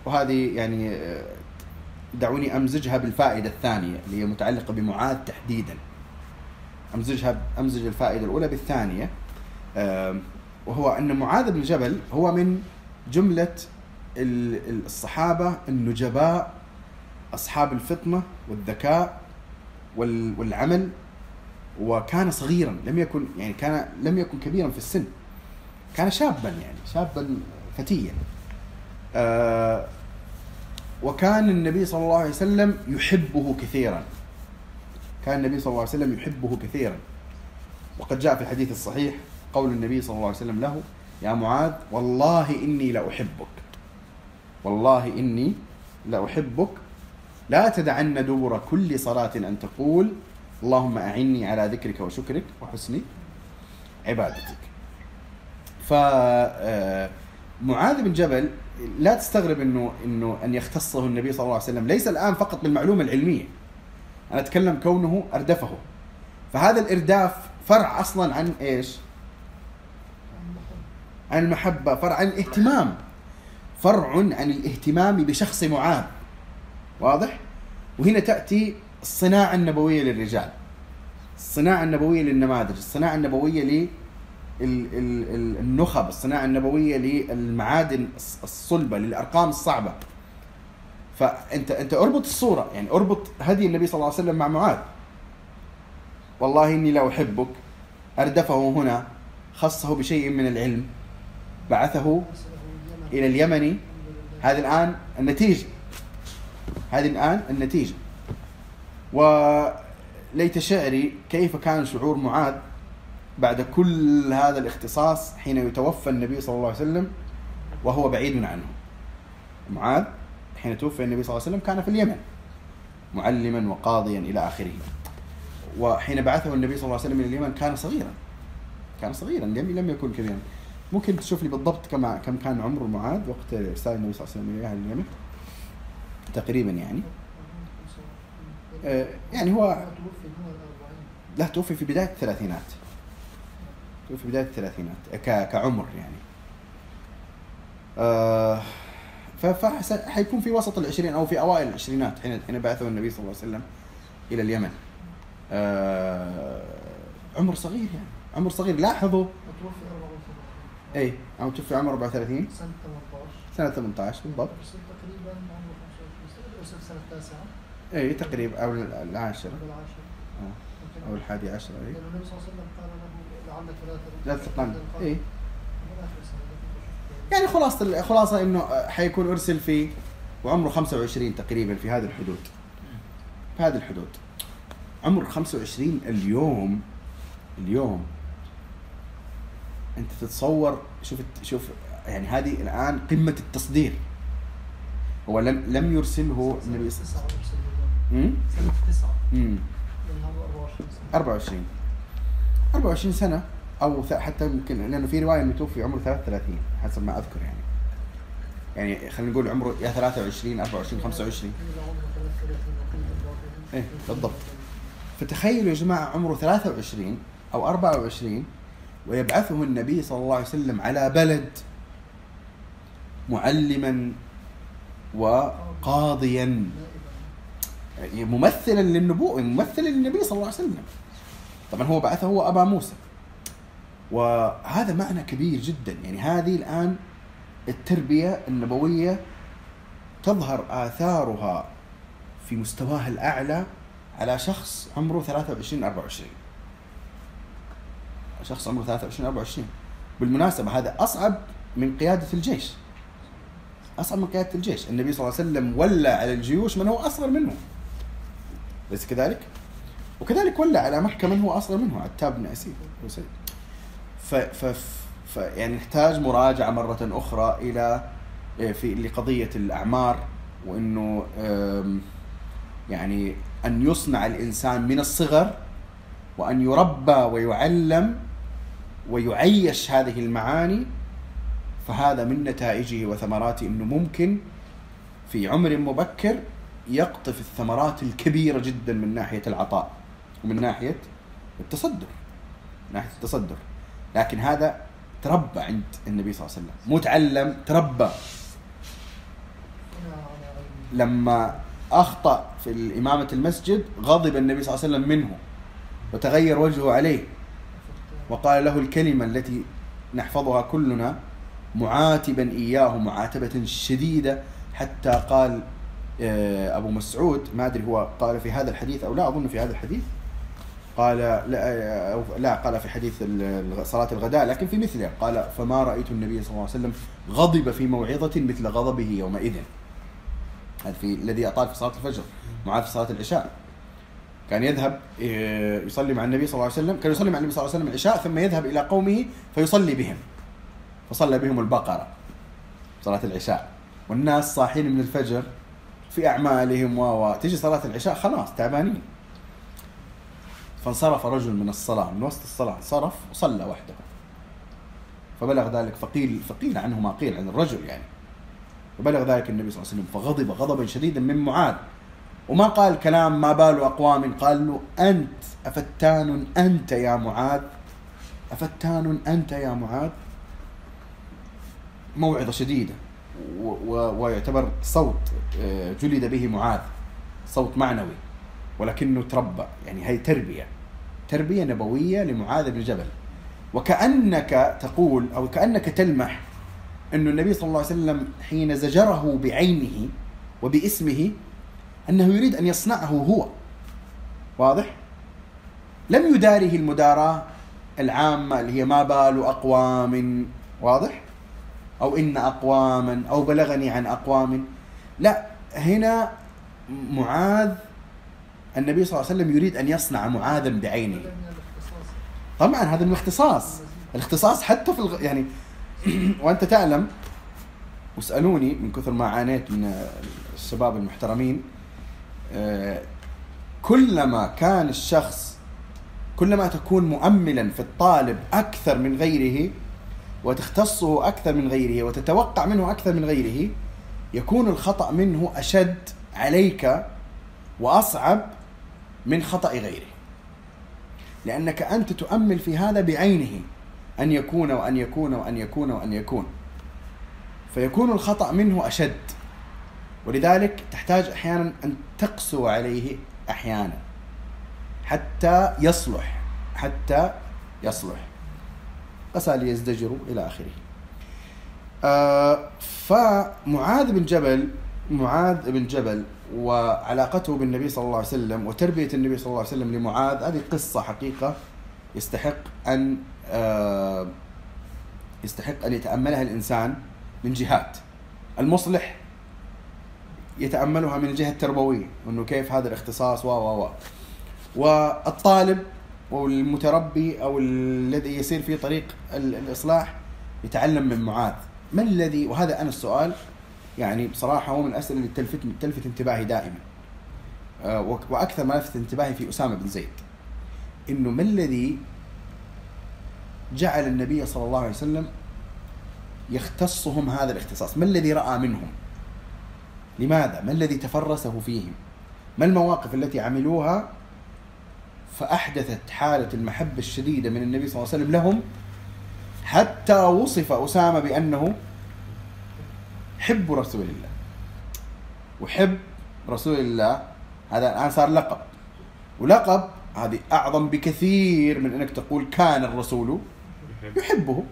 وهذه يعني آه، دعوني أمزجها بالفائدة الثانية اللي هي متعلقة بمعاذ تحديداً. أمزجها أمزج الفائدة الأولى بالثانية آم، وهو أن معاذ بن جبل هو من جملة ال- ال- الصحابة النجباء أصحاب الفطنة والذكاء وال- والعمل وكان صغيرا لم يكن يعني كان لم يكن كبيرا في السن. كان شابا يعني شابا فتيا. آه، وكان النبي صلى الله عليه وسلم يحبه كثيرا. كان النبي صلى الله عليه وسلم يحبه كثيرا. وقد جاء في الحديث الصحيح قول النبي صلى الله عليه وسلم له يا معاذ والله إني لأحبك. والله إني لأحبك لا تدعن دبر كل صلاة أن تقول اللهم أعني على ذكرك وشكرك وحسن عبادتك. ف آه، بن جبل لا تستغرب إنه إنه أن يختصه النبي صلى الله عليه وسلم. ليس الآن فقط بالمعلومة العلمية. أنا أتكلم كونه أردفه. فهذا الإرداف فرع أصلا عن إيش؟ عن المحبه فرع عن الاهتمام فرع عن الاهتمام بشخص معاذ. واضح؟ وهنا تأتي الصناعة النبوية للرجال. الصناعة النبوية للنماذج الصناعة النبوية ال- ال- ال- النخب الصناعة النبوية للمعادن الص- الصلبة للأرقام الصعبة. فأنت أنت أربط الصورة يعني أربط هدي النبي صلى الله عليه وسلم مع معاذ. والله إني لا أحبك. أردفه هنا خصه بشيء من العلم. بعثه أرسله اليمن. هذه الآن النتيجة. هذه الآن النتيجة. وليت شعري كيف كان شعور معاذ بعد كل هذا الاختصاص حين يتوفى النبي صلى الله عليه وسلم وهو بعيد عنه. معاذ حين توفي النبي صلى الله عليه وسلم كان في اليمن معلما وقاضيا إلى آخره. وحين بعثه النبي صلى الله عليه وسلم إلى اليمن كان صغيرا كان صغيرا لم لم يكن كبيرا. ممكن تشوف لي بالضبط كم كم كان عمر معاذ وقت ارسال النبي صلى الله عليه وسلم اليه اليمن؟ تقريبا يعني. آه، يعني هو لا توفي في بداية الثلاثينات. توفي في بداية الثلاثينات كعمر يعني. آه فحيكون في وسط العشرين أو في أوائل العشرينات حين حين بعثه النبي صلى الله عليه وسلم إلى اليمن. آه عمر صغير يعني. عمر صغير لاحظوا. توفي 34 اي أو توفي عمر 34 سنة 18 سنة 18 بالضبط. تقريبا عمره 25 سنة أرسل سنة التاسعة. اي تقريبا أو العاشره قبل العاشر. آه. أو الحادي عشر اي النبي صلى الله عليه وسلم قال له لعلك لا اي يعني خلاصة الخلاصة إنه حيكون أرسل في وعمره 25 تقريبا في هذه الحدود. في هذه الحدود. عمر 25 اليوم اليوم. أنت تتصور شوف شوف يعني هذه الآن قمة التصدير. هو لم لم يرسله النبي صلى الله عليه وسلم. سنة تسعة. امم لأن عمره 24 سنة. 24 24 سنة أو ث- حتى يمكن لأنه في رواية أنه توفي عمره 33 حسب ما أذكر يعني. يعني خلينا نقول عمره يا 23 24 25 إذا عمره 33 وقيل 34 إيه، بالضبط. فتخيلوا يا جماعة عمره 23 أو 24 ويبعثه النبي صلى الله عليه وسلم على بلد معلما وقاضيا. ممثلا للنبوة ممثلا للنبي صلى الله عليه وسلم. طبعا هو بعثه هو أبا موسى. وهذا معنى كبير جدا. يعني هذه الآن التربية النبوية تظهر آثارها في مستواها الأعلى على شخص عمره 23 24 شخص عمره 23 24 بالمناسبة هذا أصعب من قيادة الجيش. أصعب من قيادة الجيش. النبي صلى الله عليه وسلم ولى على الجيوش من هو أصغر منه أليس كذلك؟ وكذلك ولى على مكة من هو أصغر منه عتاب بن أسيد. ف, ف, ف يعني نحتاج مراجعة مرة أخرى إلى إيه، في لقضية الأعمار وإنه أم، يعني أن يصنع الإنسان من الصغر وأن يربى ويعلم ويعيش هذه المعاني فهذا من نتائجه وثمراته إنه ممكن في عمر مبكر يقطف الثمرات الكبيرة جدا من ناحية العطاء ومن ناحية التصدر من ناحية التصدر. لكن هذا تربى عند النبي صلى الله عليه وسلم. متعلم تربى. هنا على علم لما أخطأ في امامه المسجد غضب النبي صلى الله عليه وسلم منه وتغير وجهه عليه وقال له الكلمة التي نحفظها كلنا معاتبا إياه معاتبة شديدة. حتى قال آه، أبو مسعود ما أدري هو قال في هذا الحديث أو لا أظن في هذا الحديث. قال لا, أو لا قال في حديث صلاة الغداء لكن في مثله. قال فما رأيت النبي صلى الله عليه وسلم غضب في موعظة مثل غضبه يومئذ. هذا في الذي أطال في صلاة الفجر معاذ في صلاة العشاء. كان يذهب إيه، يصلي مع النبي صلى الله عليه وسلم كان يصلي مع النبي صلى الله عليه وسلم العشاء ثم يذهب إلى قومه فيصلي بهم. فصلى بهم البقرة صلاة العشاء. والناس صاحين من الفجر في أعمالهم و تيجي صلاة العشاء خلاص تعبانين. فانصرف رجل من الصلاة من وسط الصلاة انصرف وصلى وحده. فبلغ ذلك فقيل فقيل عنه ما قيل عن الرجل يعني. فبلغ ذلك النبي صلى الله عليه وسلم فغضب غضبا شديدا من معاذ. وما قال كلام ما بال أقوام قال له أنت أفتان أنت يا معاذ؟ أفتان أنت يا معاذ؟ و- و- ويعتبر صوت آه، جلد به معاذ صوت معنوي ولكنه تربى يعني هي تربية تربية نبوية لمعاذ بن جبل وكأنك تقول أو كأنك تلمح أن النبي صلى الله عليه وسلم حين زجره بعينه وباسمه أنه يريد أن يصنعه هو واضح؟ لم يداره المداراة العامة اللي هي ما بال أقوام واضح؟ أو إن أقواما أو بلغني عن أقوام. لا هنا معاذ النبي صلى الله عليه وسلم يريد أن يصنع معاذا بعينه. طبعا هذا من الاختصاص. الاختصاص حتى في الغ... يعني وأنت تعلم واسألوني من كثر ما عانيت من الشباب المحترمين آه، كلما كان الشخص كلما تكون مؤملا في الطالب أكثر من غيره وتختصه أكثر من غيره وتتوقع منه أكثر من غيره يكون الخطأ منه أشد عليك وأصعب من خطأ غيره. لأنك أنت تؤمل في هذا بعينه أن يكون وأن يكون وأن يكون وأن يكون. فيكون الخطأ منه أشد. ولذلك تحتاج أحيانا أن تقسو عليه أحيانا. حتى يصلح حتى يصلح. قسى ليزدجروا إلى آخره. آه فمعاذ بن جبل معاذ بن جبل وعلاقته بالنبي صلى الله عليه وسلم وتربية النبي صلى الله عليه وسلم لمعاذ هذه قصة حقيقة يستحق أن آه، يستحق أن يتأملها الإنسان من جهات. المصلح يتأملها من الجهة التربوية أنه كيف هذا الاختصاص و و و. والطالب أو المتربي أو الذي يسير في طريق ال- الإصلاح يتعلم من معاذ. ما الذي وهذا أنا السؤال يعني بصراحة هو من الأسئلة اللي تلفت تلفت انتباهي دائما. آه، وأكثر ما لفت انتباهي في أسامة بن زيد. إنه ما الذي جعل النبي صلى الله عليه وسلم يختصهم هذا الاختصاص؟ ما الذي رأى منهم؟ لماذا؟ ما الذي تفرسه فيهم؟ ما المواقف التي عملوها فأحدثت حالة المحبة الشديدة من النبي صلى الله عليه وسلم لهم حتى وصف أسامة بأنه حب رسول الله. وحب رسول الله. هذا الآن صار لقب. ولقب هذه أعظم بكثير من أنك تقول كان الرسول يحبه.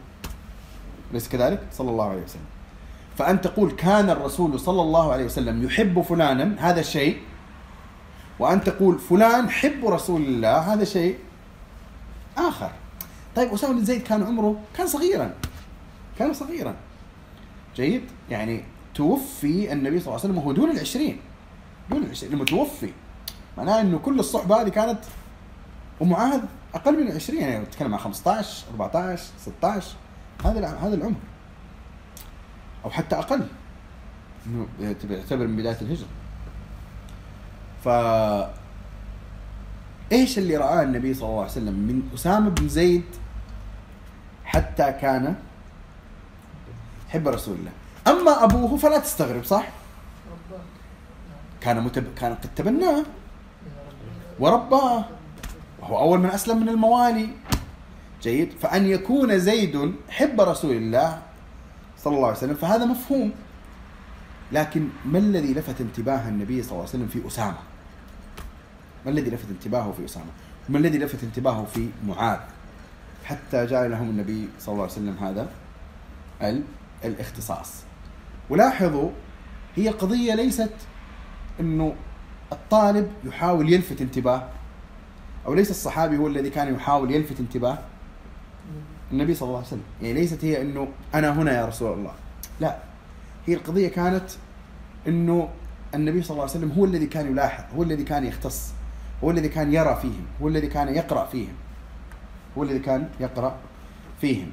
أليس كذلك؟ صلى الله عليه وسلم. فأن تقول كان الرسول صلى الله عليه وسلم يحب فلانا هذا شيء وأن تقول فلان حب رسول الله هذا شيء آخر. طيب أسامة بن زيد كان عمره كان صغيرا. كان صغيرا. جيد؟ يعني توفي النبي صلى الله عليه وسلم وهو دون العشرين. دون العشرين لما توفي. معناه إنه كل الصحبة هذه كانت ومعاذ أقل من 20 يعني نتكلم عن 15 14 16 هذا هذا العمر. أو حتى أقل. إنه يعتبر من بداية الهجرة. ف إيش اللي رآه النبي صلى الله عليه وسلم من أسامة بن زيد حتى كان حب رسول الله؟ أما أبوه فلا تستغرب صح؟ كان متب... كان قد تبناه. ورباه. وهو أول من أسلم من الموالي. جيد. فأن يكون زيد حب رسول الله صلى الله عليه وسلم فهذا مفهوم. لكن ما الذي لفت انتباه النبي صلى الله عليه وسلم في أسامة؟ ما الذي لفت انتباهه في أسامة؟ ما الذي لفت انتباهه في معاذ؟ حتى جعل لهم النبي صلى الله عليه وسلم هذا ال- الاختصاص. ولاحظوا هي القضية ليست إنه الطالب يحاول يلفت انتباه أو ليس الصحابي هو الذي كان يحاول يلفت انتباه النبي صلى الله عليه وسلم. يعني ليست هي إنه أنا هنا يا رسول الله. لا. هي القضية كانت إنه النبي صلى الله عليه وسلم هو الذي كان يلاحظ هو الذي كان يختص هو الذي كان يرى فيهم هو الذي كان يقرأ فيهم هو الذي كان يقرأ فيهم.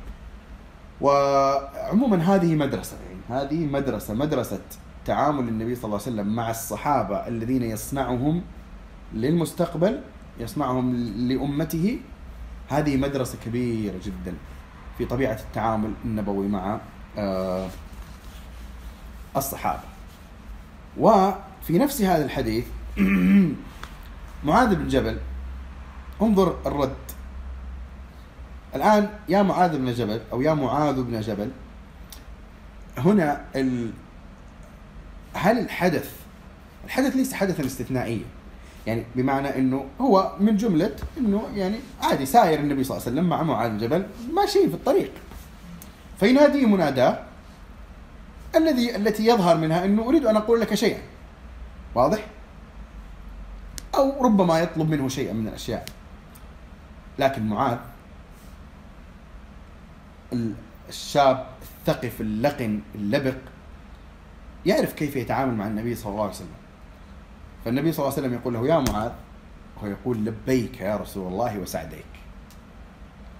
وعموما هذه مدرسة يعني هذه مدرسة مدرسة تعامل النبي صلى الله عليه وسلم مع الصحابة الذين يصنعهم للمستقبل يصنعهم لأمته. هذه مدرسة كبيرة جدا في طبيعة التعامل النبوي مع آه، الصحابة. وفي نفس هذا الحديث معاذ بن جبل انظر الرد. الآن يا معاذ بن جبل أو يا معاذ بن جبل هنا ال... هل الحدث الحدث ليس حدثا استثنائيا. يعني بمعنى إنه هو من جملة إنه يعني عادي ساير النبي صلى الله عليه وسلم مع معاذ بن جبل ماشيين في الطريق. فينادي مناداه الذي التي يظهر منها أنه أريد أن أقول لك شيئا. واضح؟ أو ربما يطلب منه شيئا من الأشياء. لكن معاذ ال- الشاب الثقف اللقن اللبق يعرف كيف يتعامل مع النبي صلى الله عليه وسلم. فالنبي صلى الله عليه وسلم يقول له يا معاذ. هو يقول لبيك يا رسول الله وسعديك.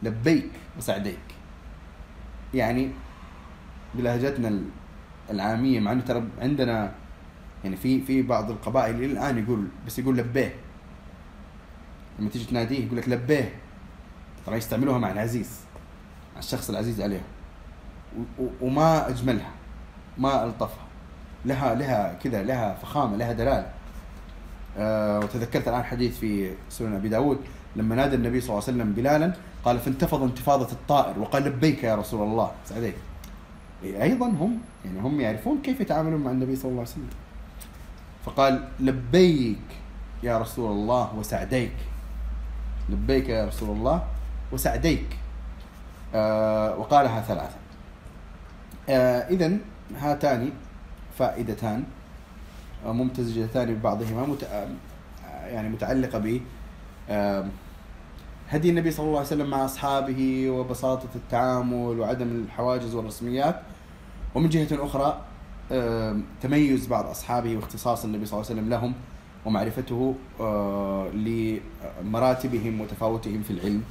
لبيك وسعديك. يعني بلهجتنا العامية مع إنه ترى عندنا يعني في في بعض القبائل إلى الآن يقول بس يقول لبيه. لما تيجي تناديه يقول لك لبيه. ترى يستعملوها مع العزيز مع الشخص العزيز عليهم وما أجملها ما ألطفها. لها لها كذا لها فخامة لها دلالة. آه وتذكرت الآن حديث في سنن أبي داود لما نادى النبي صلى الله عليه وسلم بلالا قال فانتفض انتفاضة الطائر. وقال لبيك يا رسول الله. سعديك. أيضا هم يعني هم يعرفون كيف يتعاملون مع النبي صلى الله عليه وسلم. فقال لبيك يا رسول الله وسعديك. لبيك يا رسول الله وسعديك. آه وقالها ثلاثة. آه إذا هاتان فائدتان آه، ممتزجتان ببعضهما مت... آه، يعني متعلقة ب هدي النبي صلى الله عليه وسلم مع أصحابه وبساطة التعامل وعدم الحواجز والرسميات. ومن جهة أخرى آه، تميز بعض أصحابه واختصاص النبي صلى الله عليه وسلم لهم ومعرفته آه، لمراتبهم وتفاوتهم في العلم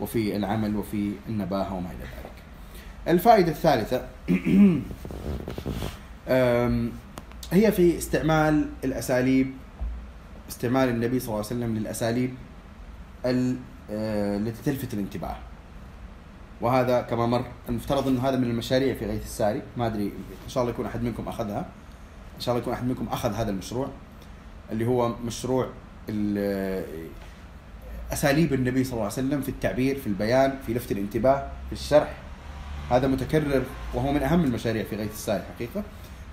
وفي العمل وفي النباهة وما إلى ذلك. الفائدة الثالثة آم، هي في استعمال الأساليب استعمال النبي صلى الله عليه وسلم للأساليب ال- آه، التي تلفت الانتباه. وهذا كما مر المفترض انه هذا من المشاريع في غيث الساري. ما أدري إن شاء الله يكون أحد منكم أخذها. إن شاء الله يكون أحد منكم أخذ هذا المشروع اللي هو مشروع ال- أساليب النبي صلى الله عليه وسلم في التعبير في البيان في لفت الانتباه في الشرح. هذا متكرر وهو من أهم المشاريع في غيث الساري حقيقة.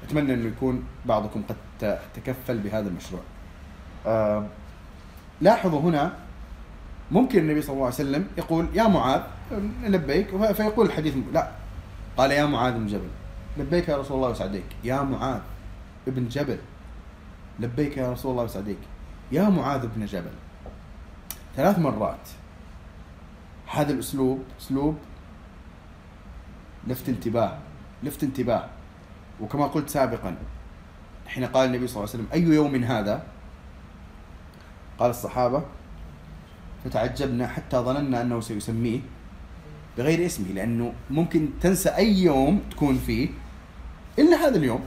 أتمنى انه يكون بعضكم قد تكفل بهذا المشروع. آه، لاحظوا هنا ممكن النبي صلى الله عليه وسلم يقول يا معاذ لبيك فيقول الحديث لا. قال يا معاذ بن جبل. لبيك يا رسول الله وسعديك. يا معاذ ابن جبل. لبيك يا رسول الله وسعديك. يا معاذ بن جبل. ثلاث مرات. هذا الأسلوب أسلوب لفت انتباه لفت انتباه. وكما قلت سابقا حين قال النبي صلى الله عليه وسلم أي يوم هذا؟ قال الصحابة فتعجبنا حتى ظننا أنه سيسميه بغير اسمه لأنه ممكن تنسى أي يوم تكون فيه إلا هذا اليوم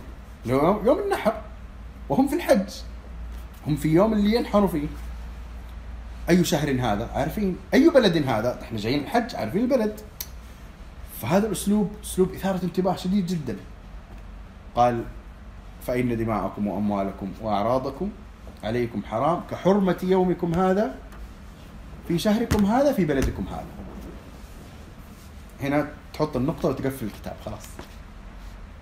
يوم النحر وهم في الحج. هم في يوم اللي ينحروا فيه. أي شهر هذا؟ عارفين. أي بلد هذا؟ إحنا جايين الحج عارفين البلد. فهذا الأسلوب أسلوب إثارة انتباه شديد جدا. قال فإن دماءكم وأموالكم وأعراضكم عليكم حرام كحرمة يومكم هذا في شهركم هذا في بلدكم هذا. هنا تحط النقطة وتقفل الكتاب خلاص.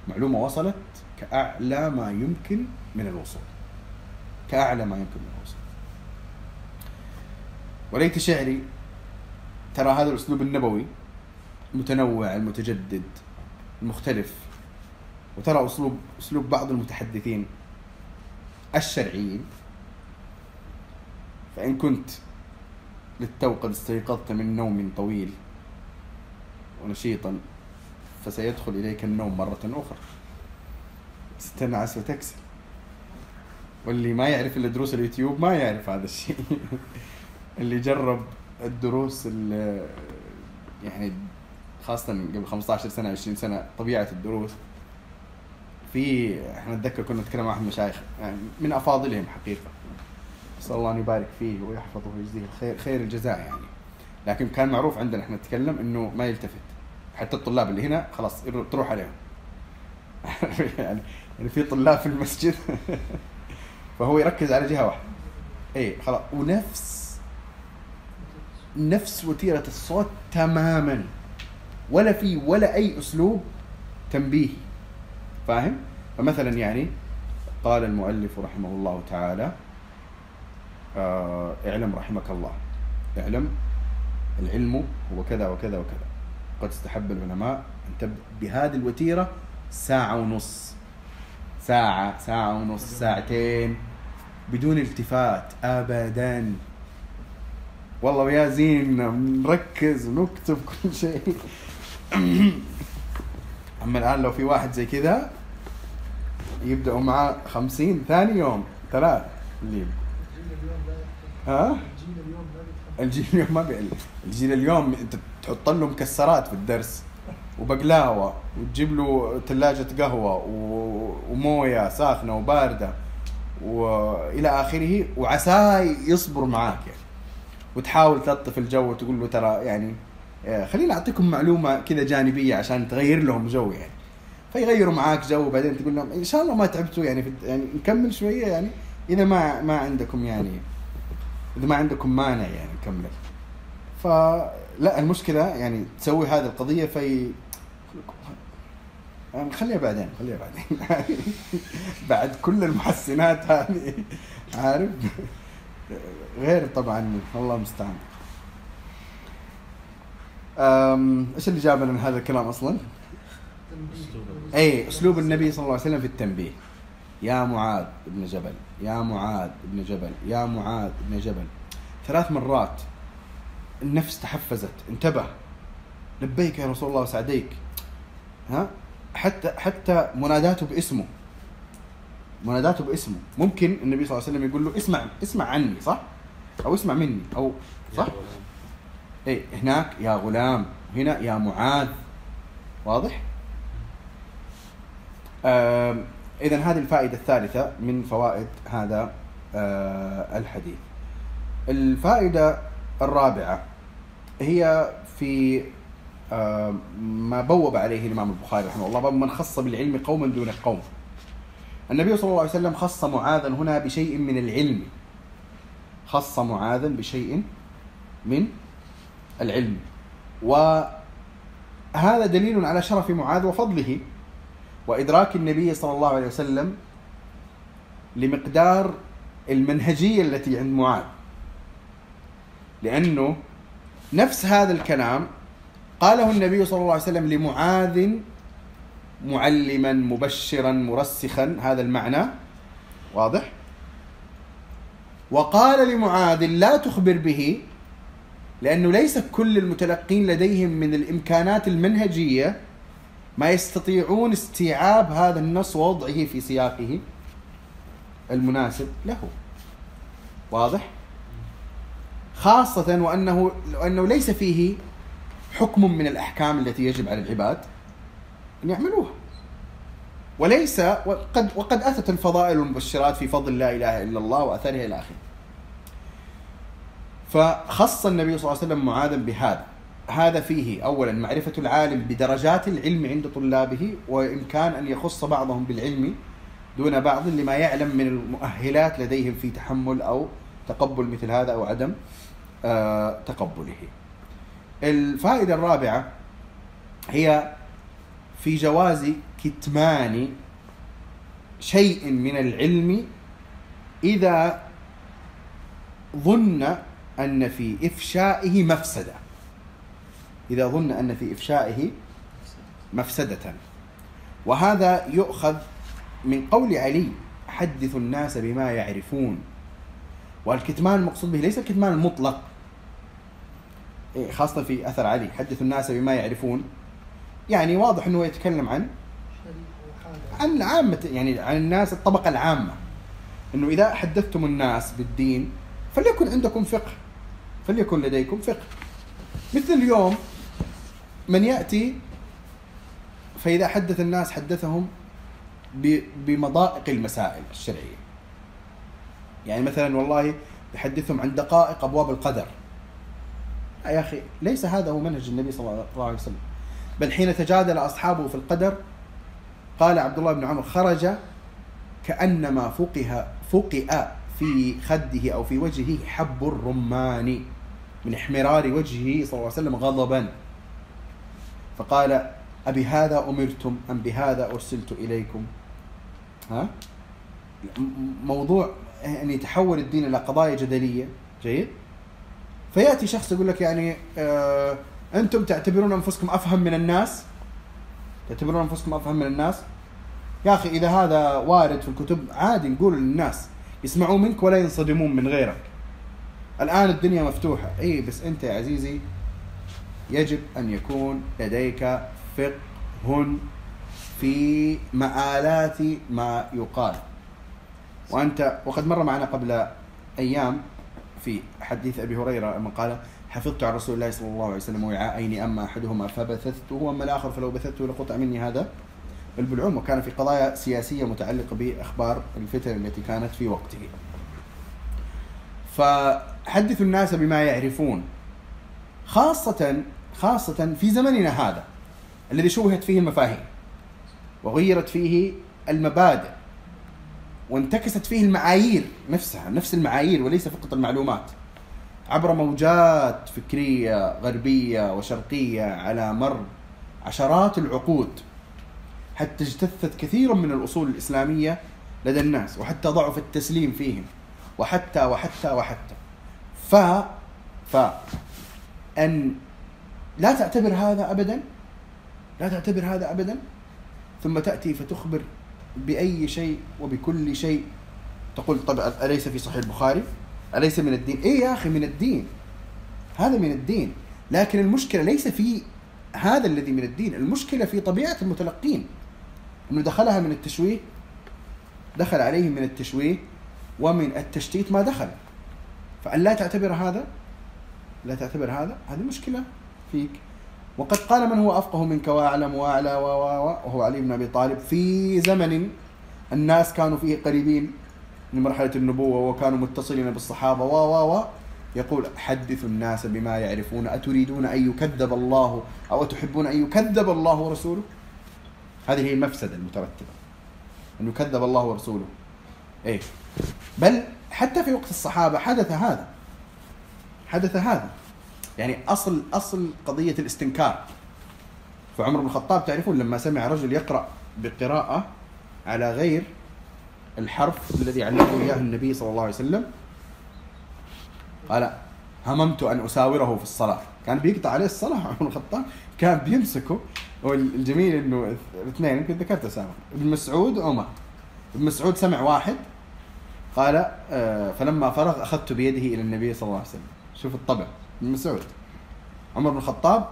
معلومة وصلت كأعلى ما يمكن من الوصول. كأعلى ما يمكن من الوصول. وليت شعري ترى هذا الأسلوب النبوي المتنوع المتجدد المختلف. وترى أسلوب أسلوب بعض المتحدثين الشرعيين. فإن كنت للتو قد استيقظت من نوم طويل ونشيطا فسيدخل إليك النوم مرة أخرى. استنعس وتكسل واللي ما يعرف إلا دروس اليوتيوب ما يعرف هذا الشيء. اللي جرب الدروس ال- يعني خاصة قبل 15 سنة 20 سنة طبيعة الدروس. في إحنا نتذكر كنا نتكلم مع احد المشايخ يعني من أفاضلهم حقيقة. نسال الله أن يبارك فيه ويحفظه ويجزيه الخير خير الجزاء يعني. لكن كان معروف عندنا إحنا نتكلم إنه ما يلتفت. حتى الطلاب اللي هنا خلاص تروح عليهم. يعني يعني في طلاب في المسجد. فهو يركز على جهة واحدة. اي خلاص. ونفس نفس وتيرة الصوت تماما. ولا في ولا أي أسلوب تنبيه فاهم؟ فمثلا يعني قال المؤلف رحمه الله تعالى آه اعلم رحمك الله. اعلم العلم هو كذا وكذا وكذا. قد استحب العلماء أن تبدأ بهذه الوتيرة ساعة ونص. ساعة ساعة ونص ساعتين بدون التفات أبدا. والله يا زين نركز ونكتب كل شيء. أما الآن لو في واحد زي كذا يبدأوا معاه خمسين ثاني يوم ثلاث. اللي. ها؟ الجيل اليوم ما بي... الجيل اليوم أنت تحط له مكسرات في الدرس وبقلاوة وتجيب له ثلاجه قهوة. وموية ساخنة وباردة والى آخره وعساه يصبر معاك يعني وتحاول تلطف الجو وتقول له ترى يعني آه، خليني أعطيكم معلومة كذا جانبية عشان تغير لهم جو يعني فيغيروا معاك جو وبعدين تقول لهم إن شاء الله ما تعبتوا يعني في يعني نكمل شوية يعني إذا ما ما عندكم يعني إذا ما عندكم مانع يعني نكمل فلا المشكلة يعني تسوي هذه القضية في يعني خليها بعدين خليها بعدين. بعد كل المحسنات هذه عارف؟ غير طبعا الله المستعان إيش اللي جابنا من هذا الكلام أصلا؟ اي أسلوب النبي صلى الله عليه وسلم في التنبيه. يا معاذ بن جبل يا معاذ بن جبل يا معاذ بن جبل. ثلاث مرات النفس تحفزت. انتبه. لبيك يا رسول الله وسعديك ها؟ حتى حتى مناداته باسمه. مناداته باسمه. ممكن النبي صلى الله عليه وسلم يقول له اسمع اسمع عني صح؟ أو اسمع مني. أو صح؟ اي هناك يا غلام هنا يا معاذ. واضح؟ إذا هذه الفائدة الثالثة من فوائد هذا آه، الحديث. الفائدة الرابعة هي في آه، ما بوب عليه الإمام البخاري رحمه الله باب من خص بالعلم قوما دون قوم. النبي صلى الله عليه وسلم خص معاذا هنا بشيء من العلم. خص معاذا بشيء من العلم. وهذا دليل على شرف معاذ وفضله. وإدراك النبي صلى الله عليه وسلم لمقدار المنهجية التي عند معاذ لأنه نفس هذا الكلام قاله النبي صلى الله عليه وسلم لمعاذ معلما مبشرا مرسخا هذا المعنى واضح؟ وقال لمعاذ لا تخبر به لأنه ليس كل المتلقين لديهم من الإمكانات المنهجية ما يستطيعون استيعاب هذا النص ووضعه في سياقه المناسب له. واضح؟ خاصة وأنه وأنه ليس فيه حكم من الأحكام التي يجب على العباد أن يعملوها. وليس وقد وقد أتت الفضائل والمبشرات في فضل لا إله إلا الله وأثرها إلى آخره. فخص النبي صلى الله عليه وسلم معاذا بهذا. هذا فيه اولا معرفة العالم بدرجات العلم عند طلابه وإمكان أن يخص بعضهم بالعلم دون بعض لما يعلم من المؤهلات لديهم في تحمل أو تقبل مثل هذا أو عدم. تقبله. الفائدة الرابعة هي في جواز كتمان شيء من العلم إذا ظن أن في إفشائه مفسدة. إذا ظن أن في إفشائه مفسدة وهذا يؤخذ من قول علي حدث الناس بما يعرفون والكتمان المقصود به ليس الكتمان المطلق خاصة في أثر علي. حدث الناس بما يعرفون. يعني واضح أنه يتكلم عن. عن عامة يعني عن الناس الطبقة العامة. إنه إذا حدثتم الناس بالدين فليكن عندكم فقه. فليكن لديكم فقه. مثل اليوم من يأتي فإذا حدث الناس حدثهم بمضائق المسائل الشرعية. يعني مثلا والله يحدثهم عن دقائق أبواب القدر. يا أخي ليس هذا هو منهج النبي صلى الله عليه وسلم. بل حين تجادل أصحابه في القدر قال عبد الله بن عمر خرج كأنما فقه فقئ في خده أو في وجهه حب الرمان من احمرار وجهه صلى الله عليه وسلم غضبا. فقال أبي هذا أمرتم أم بهذا أرسلت إليكم؟ ها؟ موضوع ان يتحول الدين إلى قضايا جدلية. جيد؟ فيأتي شخص يقول لك يعني آه أنتم تعتبرون أنفسكم أفهم من الناس. تعتبرون أنفسكم أفهم من الناس. يا أخي إذا هذا وارد في الكتب عادي نقول للناس يسمعون منك ولا ينصدمون من غيرك. الآن الدنيا مفتوحة. إي بس أنت يا عزيزي يجب أن يكون لديك فقه في مآلات ما يقال. وأنت وقد مر معنا قبل أيام في حديث أبي هريرة لما قال حفظت عن رسول الله صلى الله عليه وسلم وعاءين أما أحدهما فبثثته واما الآخر فلو بثثته لقطع مني هذا البلعوم وكان في قضايا سياسية متعلقة بأخبار الفتن التي كانت في وقته. فحدثوا الناس بما يعرفون خاصة خاصة في زمننا هذا الذي شوهت فيه المفاهيم وغيرت فيه المبادئ وانتكست فيه المعايير نفسها نفس المعايير وليس فقط المعلومات. عبر موجات فكرية غربية وشرقية على مر عشرات العقود حتى اجتثت كثير من الأصول الإسلامية لدى الناس وحتى ضعف التسليم فيهم وحتى وحتى وحتى. ف ف أن لا تعتبر هذا ابدا؟ لا تعتبر هذا ابدا؟ ثم تأتي فتخبر بأي شيء وبكل شيء. تقول طب أليس في صحيح البخاري؟ أليس من الدين؟ إيه يا أخي من الدين. هذا من الدين. لكن المشكلة ليس في هذا الذي من الدين المشكلة في طبيعة المتلقين. إنه دخلها من التشويه دخل عليهم من التشويه ومن التشتيت ما دخل. فأن لا تعتبر هذا لا تعتبر هذا هذه مشكلة فيك. وقد قال من هو أفقه منك وأعلم وأعلى وهو علي بن أبي طالب. في زمن الناس كانوا فيه قريبين من مرحلة النبوة وكانوا متصلين بالصحابة و و و. يقول حدثوا الناس بما يعرفون. أتريدون أن يكذب الله أو تحبون أن يكذب الله ورسوله؟ هذه هي المفسدة المترتبة. أن يكذب الله ورسوله. إيه. بل حتى في وقت الصحابة حدث هذا. حدث هذا. يعني أصل أصل قضية الاستنكار. فعمر بن الخطاب تعرفون لما سمع رجل يقرأ بقراءة على غير الحرف الذي علمه إياه النبي صلى الله عليه وسلم قال هممت أن أساوره في الصلاة. كان بيقطع عليه الصلاة عمر بن الخطاب كان بيمسكه والجميل إنه الاثنين يمكن ذكرت أسامة. ابن مسعود وعمر ابن مسعود سمع واحد قال آه، فلما فرغ أخذت بيده إلى النبي صلى الله عليه وسلم. شوف الطبع. ابن مسعود. عمر بن الخطاب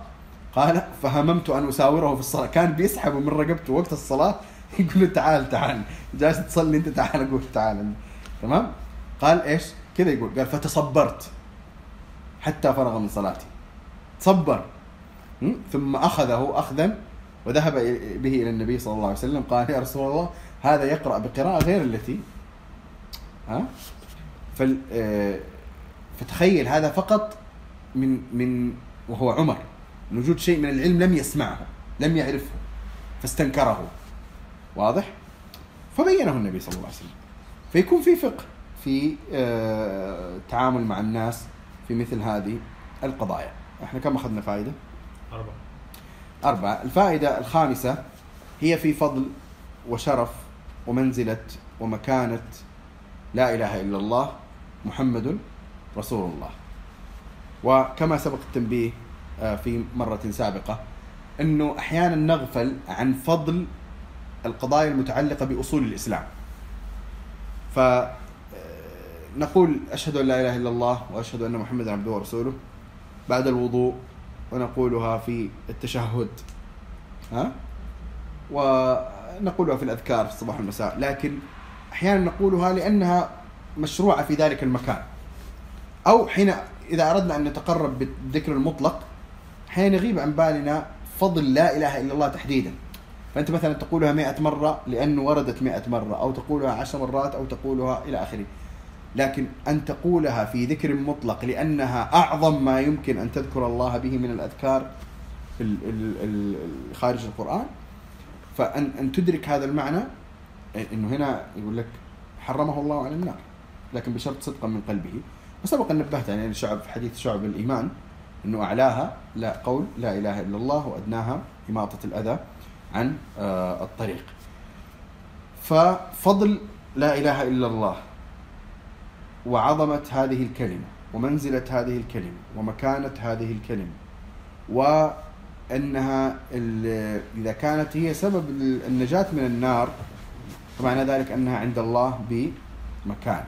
قال فهممت أن أساوره في الصلاة. كان بيسحبه من رقبته وقت الصلاة يقول له تعال تعال. جالس تصلي أنت تعال أقول تعال. تمام؟ قال إيش؟ كذا يقول. قال فتصبرت حتى فرغ من صلاتي. تصبر? ثم أخذه اخذا وذهب به إلى النبي صلى الله عليه وسلم. قال يا رسول الله هذا يقرأ بقراءة غير التي ها؟ آه، فتخيل هذا فقط من من وهو عمر. من وجود شيء من العلم لم يسمعه لم يعرفه فاستنكره. واضح؟ فبينه النبي صلى الله عليه وسلم. فيكون في فقه في آه، التعامل مع الناس في مثل هذه القضايا. إحنا كم أخذنا فائدة؟ أربعة. أربعة. الفائدة الخامسة هي في فضل وشرف ومنزلة ومكانة لا إله إلا الله محمد رسول الله. وكما سبق التنبيه آه، في مرة سابقة أنه أحيانا نغفل عن فضل القضايا المتعلقة بأصول الإسلام. فنقول أشهد أن لا إله إلا الله وأشهد أن محمدا عبده ورسوله. بعد الوضوء ونقولها في التشهد. ها؟ ونقولها في الأذكار في الصباح والمساء لكن أحيانا نقولها لأنها مشروعة في ذلك المكان. أو حين إذا أردنا أن نتقرب بالذكر المطلق أحيانا يغيب عن بالنا فضل لا إله إلا الله تحديدا. فأنت مثلا تقولها مئة مرة لأنه وردت مئة مرة أو تقولها عشر مرات أو تقولها إلى آخره. لكن أن تقولها في ذكر مطلق لأنها أعظم ما يمكن أن تذكر الله به من الأذكار ال- ال- ال- خارج القرآن. فأن أن تدرك هذا المعنى أنه هنا يقول لك حرمه الله على النار لكن بشرط صدقا من قلبه. وسبق أن نبهت يعني في حديث شعب الإيمان أنه أعلاها لا قول لا إله إلا الله وأدناها إماطة الأذى عن آه، الطريق. ففضل لا إله إلا الله وعظمة هذه الكلمة ومنزلة هذه الكلمة ومكانة هذه الكلمة وأنها ال- إذا كانت هي سبب النجاة من النار فمعنى ذلك أنها عند الله بمكان.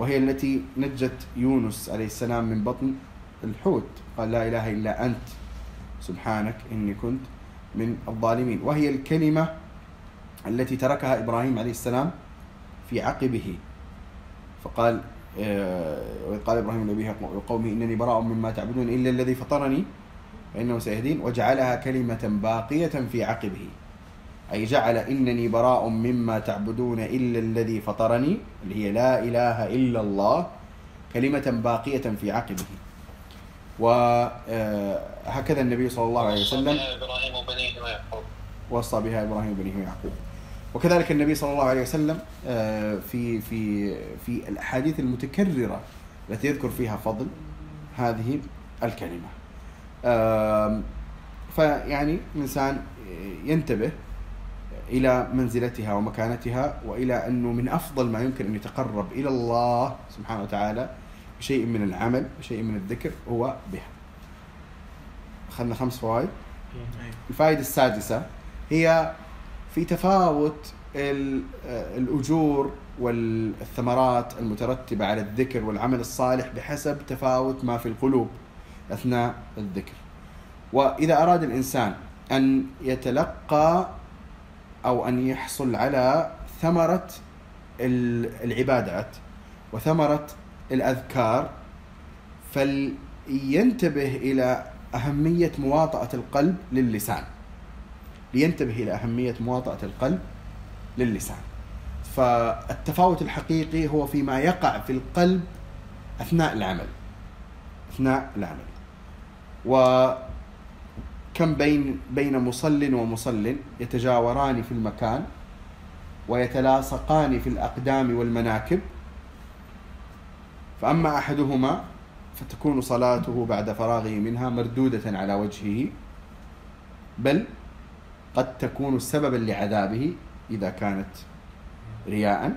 وهي التي نجت يونس عليه السلام من بطن الحوت. قال لا إله إلا أنت سبحانك إني كنت من الظالمين. وهي الكلمة التي تركها إبراهيم عليه السلام في عقبه. فقال آه، قال إبراهيم لأبيه وقومه إنني براء مما تعبدون إلا الذي فطرني فإنه سيهدين وجعلها كلمة باقية في عقبه. أي جعل إنني براء مما تعبدون إلا الذي فطرني اللي هي لا إله إلا الله كلمة باقية في عقبه. وهكذا النبي صلى الله عليه وسلم وصى بها إبراهيم بنيه ويعقوب وكذلك النبي صلى الله عليه وسلم آه، في في في الأحاديث المتكررة التي يذكر فيها فضل هذه الكلمة. آم، فيعني الإنسان ينتبه إلى منزلتها ومكانتها وإلى أنه من أفضل ما يمكن أن يتقرب إلى الله سبحانه وتعالى بشيء من العمل بشيء من الذكر هو بها. أخذنا خمس فوائد. أيوة. الفائدة السادسة هي في تفاوت ال- الأجور والثمرات المترتبة على الذكر والعمل الصالح بحسب تفاوت ما في القلوب أثناء الذكر. وإذا أراد الإنسان أن يتلقى أو أن يحصل على ثمرة ال- العبادات وثمرة الأذكار فلينتبه إلى أهمية مواطأة القلب للسان. لينتبه إلى أهمية مواطأة القلب للسان. فالتفاوت الحقيقي هو فيما يقع في القلب أثناء العمل. أثناء العمل. وكم بين بين مصل ومصل يتجاوران في المكان ويتلاصقان في الأقدام والمناكب. فأما أحدهما فتكون صلاته بعد فراغه منها مردودة على وجهه بل قد تكون سببا لعذابه إذا كانت رياء.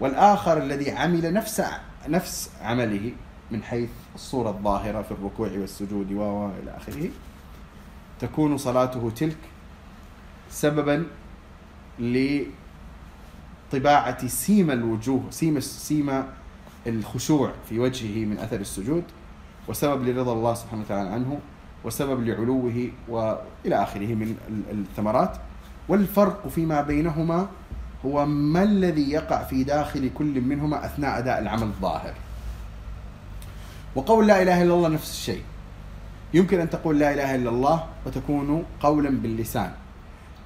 والآخر الذي عمل نفس نفس عمله من حيث الصورة الظاهرة في الركوع والسجود و و إلى آخره. تكون صلاته تلك سببا لطباعة سيما الوجوه سيما سيما الخشوع في وجهه من أثر السجود وسبب لرضا الله سبحانه وتعالى عنه وسبب لعلوه وإلى آخره من ال- الثمرات والفرق فيما بينهما هو ما الذي يقع في داخل كل منهما أثناء أداء العمل الظاهر. وقول لا إله إلا الله نفس الشيء. يمكن أن تقول لا إله إلا الله وتكون قولا باللسان.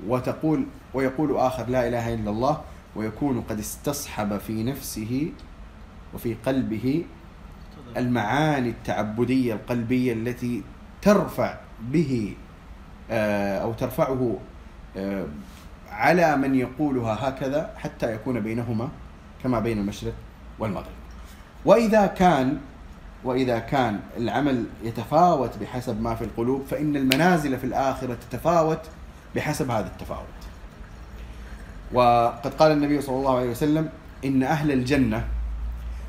وتقول ويقول آخر لا إله إلا الله ويكون قد استصحب في نفسه وفي قلبه المعاني التعبدية القلبية التي ترفع به آه، أو ترفعه آه، على من يقولها هكذا حتى يكون بينهما كما بين المشرق والمغرب. وإذا كان وإذا كان العمل يتفاوت بحسب ما في القلوب فإن المنازل في الآخرة تتفاوت بحسب هذا التفاوت. وقد قال النبي صلى الله عليه وسلم إن أهل الجنة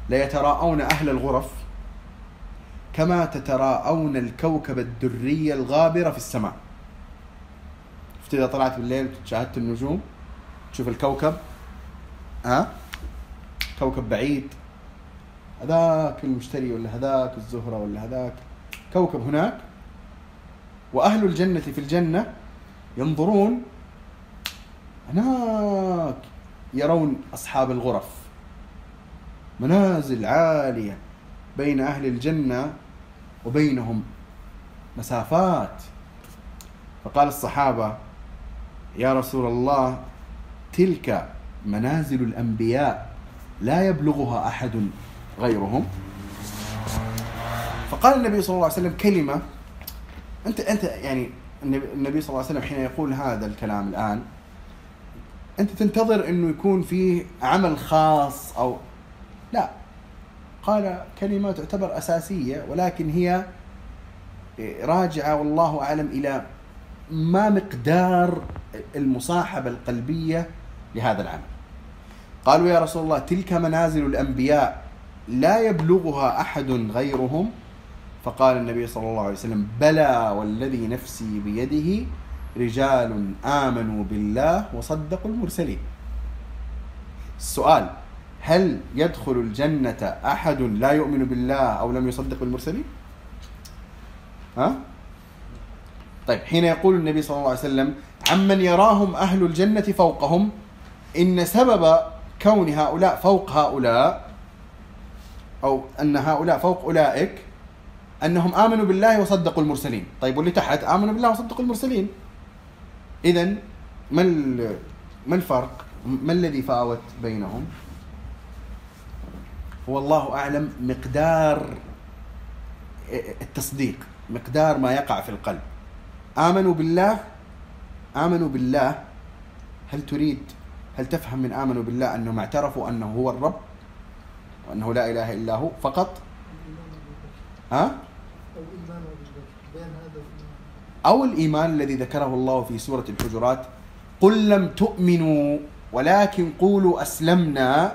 ليتراءون أهل الغرف كما تتراءون الكوكب الدري الغابرة في السماء. شفت إذا طلعت بالليل شاهدت النجوم؟ تشوف الكوكب؟ ها؟ كوكب بعيد. هذاك المشتري ولا هذاك الزهرة ولا هذاك. كوكب هناك وأهل الجنة في الجنة ينظرون هناك يرون أصحاب الغرف. منازل عالية بين أهل الجنة وبينهم مسافات. فقال الصحابة يا رسول الله تلك منازل الأنبياء لا يبلغها أحد غيرهم. فقال النبي صلى الله عليه وسلم كلمة. أنت أنت يعني النبي صلى الله عليه وسلم حين يقول هذا الكلام الآن أنت تنتظر أنه يكون فيه عمل خاص أو لا. قال كلمة تعتبر أساسية ولكن هي راجعة والله أعلم إلى ما مقدار المصاحبة القلبية لهذا العمل. قالوا يا رسول الله تلك منازل الأنبياء. لا يبلغها أحد غيرهم فقال النبي صلى الله عليه وسلم بلى والذي نفسي بيده رجال آمنوا بالله وصدقوا المرسلين السؤال هل يدخل الجنة أحد لا يؤمن بالله أو لم يصدق بالمرسلين؟ ها؟ طيب حين يقول النبي صلى الله عليه وسلم عمن يراهم أهل الجنة فوقهم إن سبب كون هؤلاء فوق هؤلاء أو أن هؤلاء فوق أولئك أنهم آمنوا بالله وصدقوا المرسلين. طيب واللي تحت؟ آمنوا بالله وصدقوا المرسلين. إذا ما ما الفرق؟ ما الذي فاوت بينهم؟ هو الله أعلم مقدار التصديق مقدار ما يقع في القلب. آمنوا بالله آمنوا بالله هل تريد هل تفهم من آمنوا بالله أنهم اعترفوا أنه هو الرب؟ وأنه لا إله إلا هو فقط. ها؟ أو الإيمان الذي ذكره الله في سورة الحجرات قل لم تؤمنوا ولكن قولوا أسلمنا.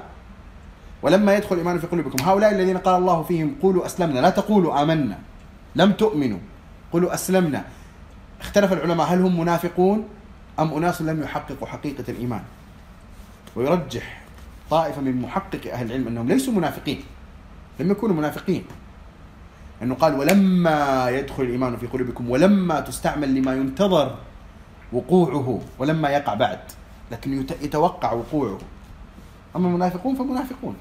ولما يدخل الإيمان في قلوبكم هؤلاء الذين قال الله فيهم قولوا أسلمنا لا تقولوا آمنا لم تؤمنوا قولوا أسلمنا. اختلف العلماء هل هم منافقون أم أناس لم يحققوا حقيقة الإيمان؟ ويرجح طائفة من محقق أهل العلم أنهم ليسوا منافقين لم يكونوا منافقين. أنه قال ولما يدخل الإيمان في قلوبكم ولما تستعمل لما ينتظر وقوعه ولما يقع بعد لكن يت- يتوقع وقوعه. أما المنافقون فمنافقون.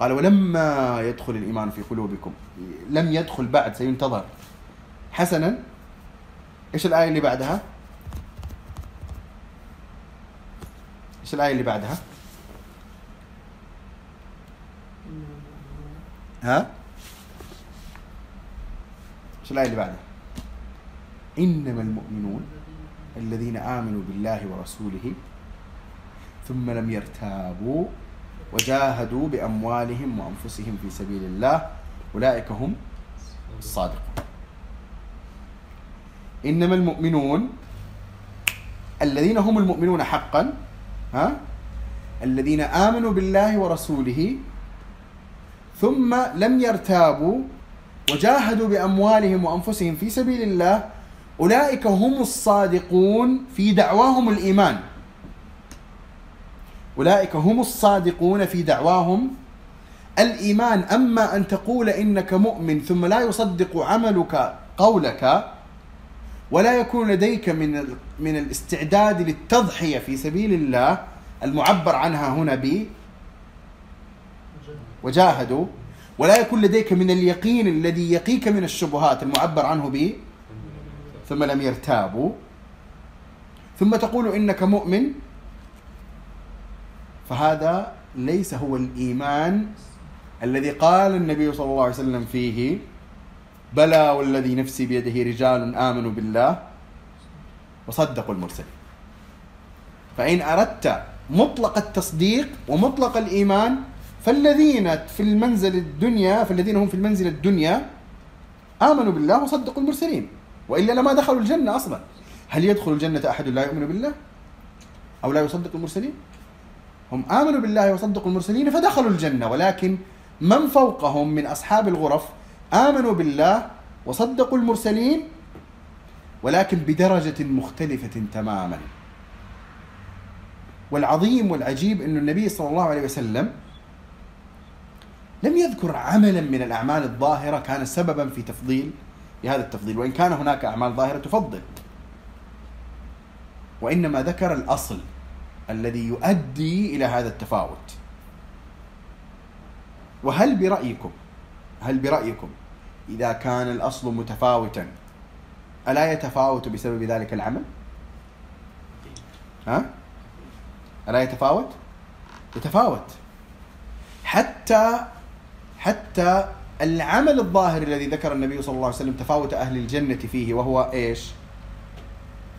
قال ولما يدخل الإيمان في قلوبكم لم يدخل بعد سينتظر. حسنا. إيش الآية اللي بعدها؟ إيش الآية اللي بعدها؟ إنما المؤمنون ها؟ إيش الآية اللي بعدها؟ إنما المؤمنون الذين آمنوا بالله ورسوله ثم لم يرتابوا وجاهدوا بأموالهم وأنفسهم في سبيل الله أولئك هم الصادقون إنما المؤمنون الذين هم المؤمنون حقا ها الذين آمنوا بالله ورسوله ثم لم يرتابوا وجاهدوا بأموالهم وأنفسهم في سبيل الله أولئك هم الصادقون في دعواهم الإيمان. أولئك هم الصادقون في دعواهم الإيمان. أما أن تقول إنك مؤمن ثم لا يصدق عملك قولك ولا يكون لديك من من الاستعداد للتضحية في سبيل الله المعبر عنها هنا ب وجاهدوا. ولا يكون لديك من اليقين الذي يقيك من الشبهات المعبر عنه به. ثم لم يرتابوا. ثم تقول إنك مؤمن. فهذا ليس هو الإيمان الذي قال النبي صلى الله عليه وسلم فيه. بلى والذي نفسي بيده رجال آمنوا بالله. وصدقوا المرسلين. فإن أردت مطلق التصديق ومطلق الإيمان فالذين في المنزل الدنيا فالذين هم في المنزل الدنيا آمنوا بالله وصدقوا المرسلين. وإلا لما دخلوا الجنة أصلا هل يدخل الجنة أحد لا يؤمن بالله؟ أو لا يصدق المرسلين؟ هم آمنوا بالله وصدقوا المرسلين فدخلوا الجنة. ولكن من فوقهم من أصحاب الغرف آمنوا بالله وصدقوا المرسلين ولكن بدرجة مختلفة تماما. والعظيم والعجيب أن النبي صلى الله عليه وسلم لم يذكر عملا من الأعمال الظاهرة كان سببا في تفضيل بهذا التفضيل. وإن كان هناك أعمال ظاهرة تفضل. وإنما ذكر الأصل الذي يؤدي إلى هذا التفاوت. وهل برأيكم هل برأيكم إذا كان الأصل متفاوتا ألا يتفاوت بسبب ذلك العمل؟ ها؟ ألا يتفاوت؟ يتفاوت. حتى حتى العمل الظاهر الذي ذكر النبي صلى الله عليه وسلم تفاوت أهل الجنة فيه وهو إيش؟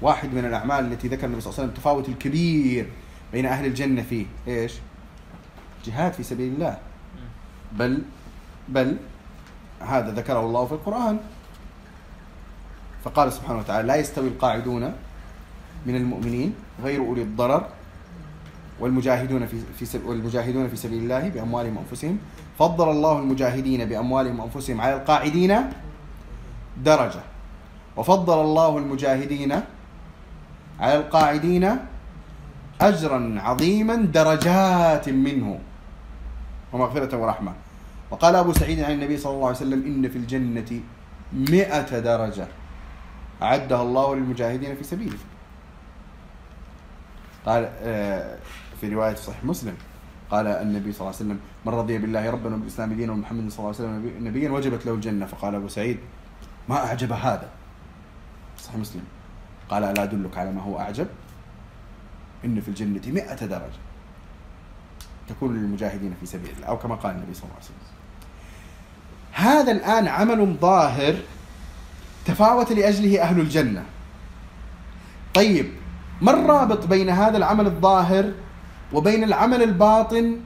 واحد من الأعمال التي ذكر النبي صلى الله عليه وسلم التفاوت الكبير بين أهل الجنة فيه إيش؟ جهاد في سبيل الله بل بل هذا ذكره الله في القرآن فقال سبحانه وتعالى لا يستوي القاعدون من المؤمنين غير أولي الضرر والمجاهدون في في والمجاهدون في سبيل الله بأموالهم وأنفسهم. فضل الله المجاهدين بأموالهم وأنفسهم على القاعدين درجة. وفضل الله المجاهدين على القاعدين أجرا عظيما درجات منه ومغفرة ورحمة. وقال أبو سعيد عن النبي صلى الله عليه وسلم إن في الجنة مئة درجة أعدها الله للمجاهدين في سبيله. قال آه، في رواية صحيح مسلم. قال النبي صلى الله عليه وسلم من رضي بالله ربا وبالإسلام دينا ومحمد صلى الله عليه وسلم نبي- نبيا وجبت له الجنة. فقال أبو سعيد ما أعجب هذا؟ صحيح مسلم. قال ألا أدلك على ما هو أعجب؟ إن في الجنة مئة درجة. تكون للمجاهدين في سبيل الله أو كما قال النبي صلى الله عليه وسلم. هذا الآن عمل ظاهر تفاوت لأجله أهل الجنة. طيب ما الرابط بين هذا العمل الظاهر وبين العمل الباطن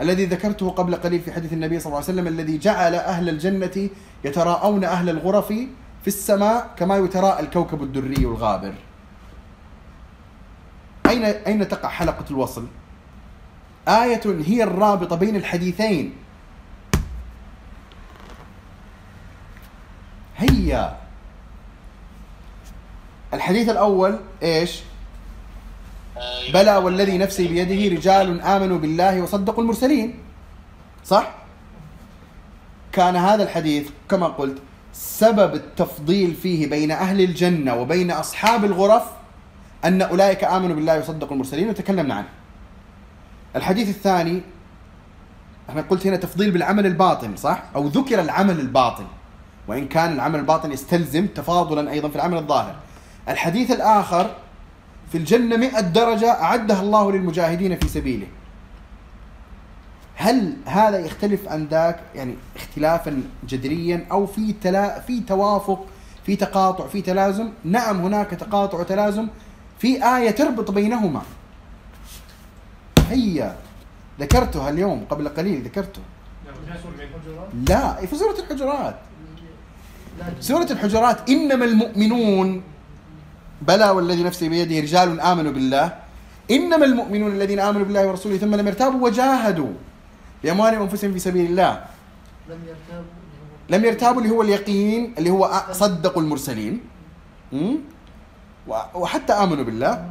الذي ذكرته قبل قليل في حديث النبي صلى الله عليه وسلم الذي جعل أهل الجنة يتراءون أهل الغرف في السماء كما يتراءى الكوكب الدري الغابر أين أين تقع حلقة الوصل؟ آية هي الرابطة بين الحديثين هيا الحديث الأول إيش؟ بلى والذي نفسي بيده رجال آمنوا بالله وصدقوا المرسلين صح؟ كان هذا الحديث كما قلت سبب التفضيل فيه بين أهل الجنة وبين أصحاب الغرف أن أولئك آمنوا بالله وصدقوا المرسلين وتكلمنا عنه الحديث الثاني إحنا قلت هنا تفضيل بالعمل الباطن صح؟ أو ذكر العمل الباطن وإن كان العمل الباطن يستلزم تفاضلا أيضا في العمل الظاهر الحديث الآخر في الجنة مئة درجة أعدها الله للمجاهدين في سبيله. هل هذا يختلف عن ذاك؟ يعني اختلافا جذريا أو في تلا في توافق في تقاطع في تلازم؟ نعم هناك تقاطع وتلازم. في آية تربط بينهما. هي ذكرتها اليوم قبل قليل ذكرته لا في سورة الحجرات. سورة الحجرات إنما المؤمنون بلى والذي نفسي بيده رجال آمنوا بالله. إنما المؤمنون الذين آمنوا بالله ورسوله ثم لم يرتابوا وجاهدوا بأموالهم وأنفسهم في سبيل الله. لم يرتابوا لم يرتابوا اللي هو اليقين اللي هو صدقوا المرسلين. وحتى آمنوا بالله.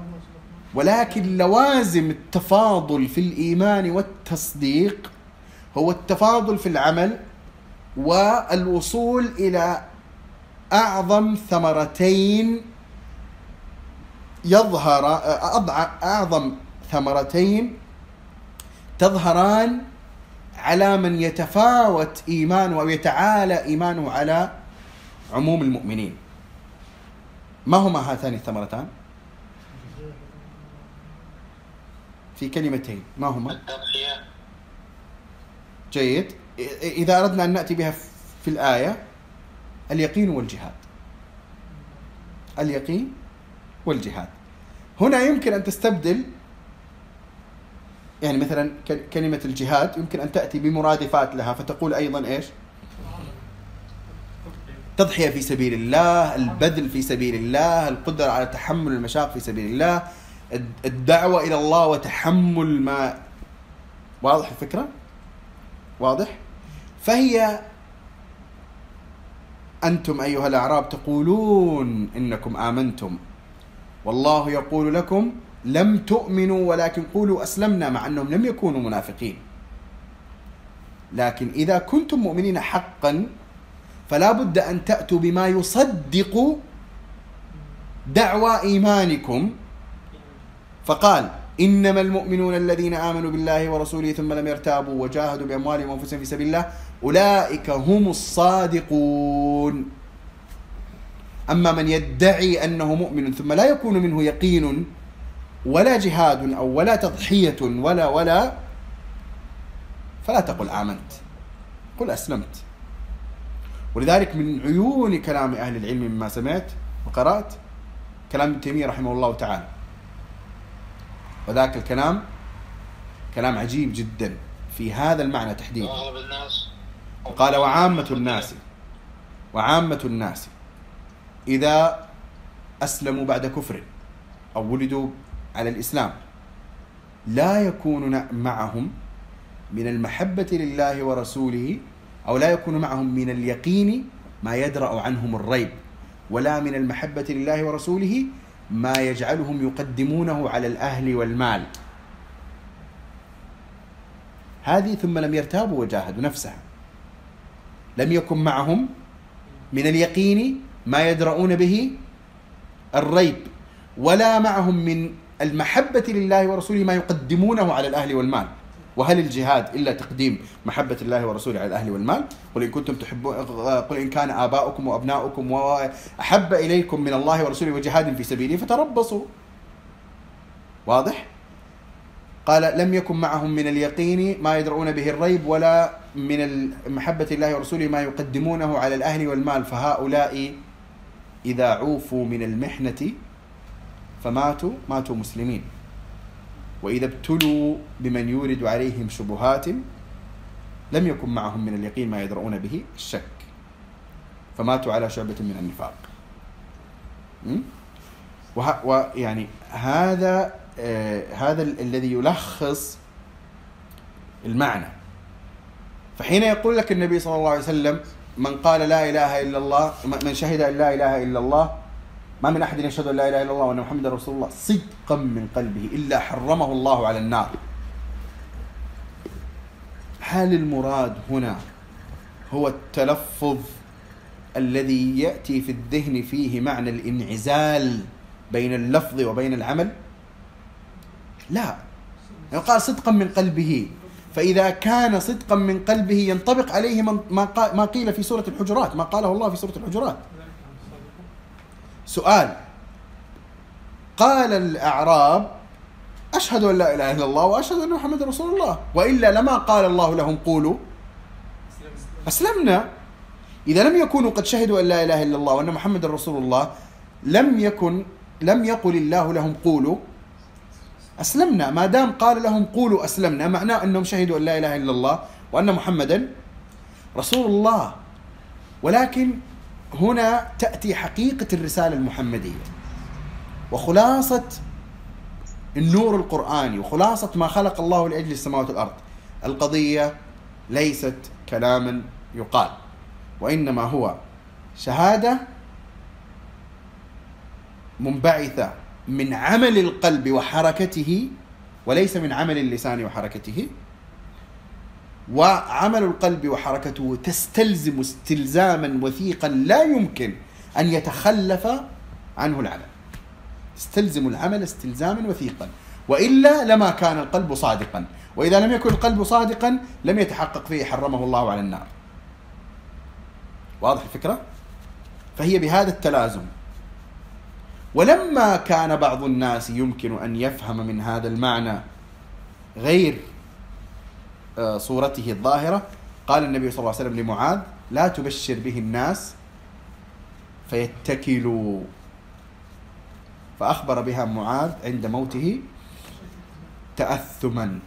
ولكن لوازم التفاضل في الإيمان والتصديق هو التفاضل في العمل والوصول إلى أعظم ثمرتين يظهر أعظم ثمرتين تظهران على من يتفاوت إيمانه أو يتعالى إيمانه على عموم المؤمنين ما هما هاتان الثمرتان؟ في كلمتين ما هما؟ التضحية جيد إذا أردنا أن نأتي بها في الآية اليقين والجهاد اليقين والجهاد هنا يمكن أن تستبدل يعني مثلا كلمة الجهاد يمكن أن تأتي بمرادفات لها فتقول أيضا إيش تضحية في سبيل الله البذل في سبيل الله القدرة على تحمل المشاق في سبيل الله الد- الدعوة إلى الله وتحمل ما واضح الفكرة؟ واضح؟ فهي أنتم أيها الأعراب تقولون إنكم آمنتم والله يقول لكم لم تؤمنوا ولكن قولوا أسلمنا مع أنهم لم يكونوا منافقين. لكن إذا كنتم مؤمنين حقا فلا بد أن تأتوا بما يصدق دعوى إيمانكم. فقال إنما المؤمنون الذين آمنوا بالله ورسوله ثم لم يرتابوا وجاهدوا بأموالهم وأنفسهم في سبيل الله أولئك هم الصادقون. أما من يدعي أنه مؤمن ثم لا يكون منه يقين ولا جهاد أو ولا تضحية ولا ولا فلا تقل آمنت. قل أسلمت. ولذلك من عيون كلام أهل العلم مما سمعت وقرأت كلام ابن تيمية رحمه الله تعالى. وذاك الكلام كلام عجيب جدا في هذا المعنى تحديدا. قال وعامة الناس وعامة الناس. إذا أسلموا بعد كفر أو ولدوا على الإسلام لا يكون معهم من المحبة لله ورسوله أو لا يكون معهم من اليقين ما يدرأ عنهم الريب ولا من المحبة لله ورسوله ما يجعلهم يقدمونه على الأهل والمال. هذه ثم لم يرتابوا وجاهدوا نفسها. لم يكن معهم من اليقين ما يدرؤون به الريب ولا معهم من المحبة لله ورسوله ما يقدمونه على الأهل والمال. وهل الجهاد إلا تقديم محبة الله ورسوله على الأهل والمال؟ قل إن كنتم تحبون قل إن كان آباؤكم وأبناؤكم وأحب إليكم من الله ورسوله وجهاد في سبيله فتربصوا. واضح؟ قال لم يكن معهم من اليقين ما يدرؤون به الريب ولا من محبة الله ورسوله ما يقدمونه على الأهل والمال فهؤلاء إذا عوفوا من المحنة فماتوا ماتوا مسلمين. وإذا ابتلوا بمن يورد عليهم شبهات لم يكن معهم من اليقين ما يدرؤون به الشك. فماتوا على شعبة من النفاق. ويعني هذا آه هذا ال- الذي يلخص المعنى. فحين يقول لك النبي صلى الله عليه وسلم من قال لا إله إلا الله من شهد أن لا إله إلا الله ما من أحد يشهد أن لا إله إلا الله وأن محمدا رسول الله صدقا من قلبه إلا حرمه الله على النار. هل المراد هنا هو التلفظ الذي يأتي في الذهن فيه معنى الانعزال بين اللفظ وبين العمل؟ لا قال صدقا من قلبه فإذا كان صدقا من قلبه ينطبق عليه ما قيل في سورة الحجرات ما قاله الله في سورة الحجرات. سؤال. قال الأعراب أشهد أن لا إله إلا الله وأشهد أن محمد رسول الله. وإلا لما قال الله لهم قولوا؟ أسلمنا. إذا لم يكونوا قد شهدوا أن لا إله إلا الله وأن محمد رسول الله لم يكن لم يقل الله لهم قولوا. أسلمنا. ما دام قال لهم قولوا أسلمنا معناه أنهم شهدوا أن لا إله إلا الله وأن محمدا رسول الله. ولكن هنا تأتي حقيقة الرسالة المحمدية. وخلاصة النور القرآني وخلاصة ما خلق الله لأجل السماوات والأرض. القضية ليست كلاما يقال وإنما هو شهادة منبعثة. من عمل القلب وحركته وليس من عمل اللسان وحركته. وعمل القلب وحركته تستلزم استلزاما وثيقا لا يمكن أن يتخلف عنه العمل. تستلزم العمل استلزاما وثيقا وإلا لما كان القلب صادقا وإذا لم يكن القلب صادقا لم يتحقق فيه حرمه الله على النار. واضح الفكرة؟ فهي بهذا التلازم. ولما كان بعض الناس يمكن أن يفهم من هذا المعنى غير آه، صورته الظاهرة قال النبي صلى الله عليه وسلم لمعاذ لا تبشر به الناس فيتكلوا. فأخبر بها معاذ عند موته تاثما.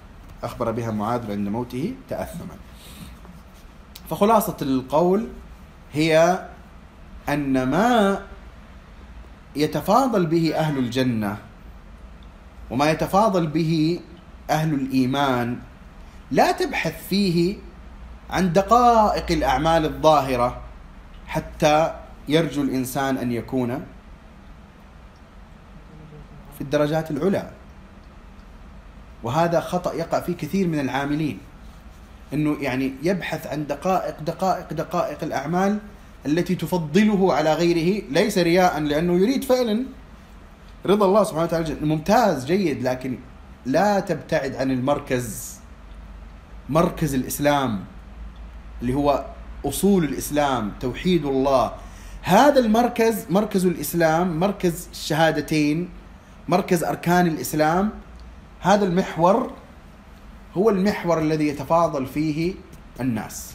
أخبر بها معاذ عند موته تاثما. فخلاصة القول هي أن ما يتفاضل به أهل الجنة وما يتفاضل به أهل الإيمان لا تبحث فيه عن دقائق الأعمال الظاهرة حتى يرجو الإنسان أن يكون في الدرجات العلى. وهذا خطأ يقع فيه كثير من العاملين إنه يعني يبحث عن دقائق دقائق دقائق الأعمال التي تفضله على غيره ليس رياء لأنه يريد فعلا رضا الله سبحانه وتعالى ممتاز جيد لكن لا تبتعد عن المركز مركز الإسلام اللي هو أصول الإسلام توحيد الله. هذا المركز مركز الإسلام مركز الشهادتين مركز أركان الإسلام هذا المحور هو المحور الذي يتفاضل فيه الناس.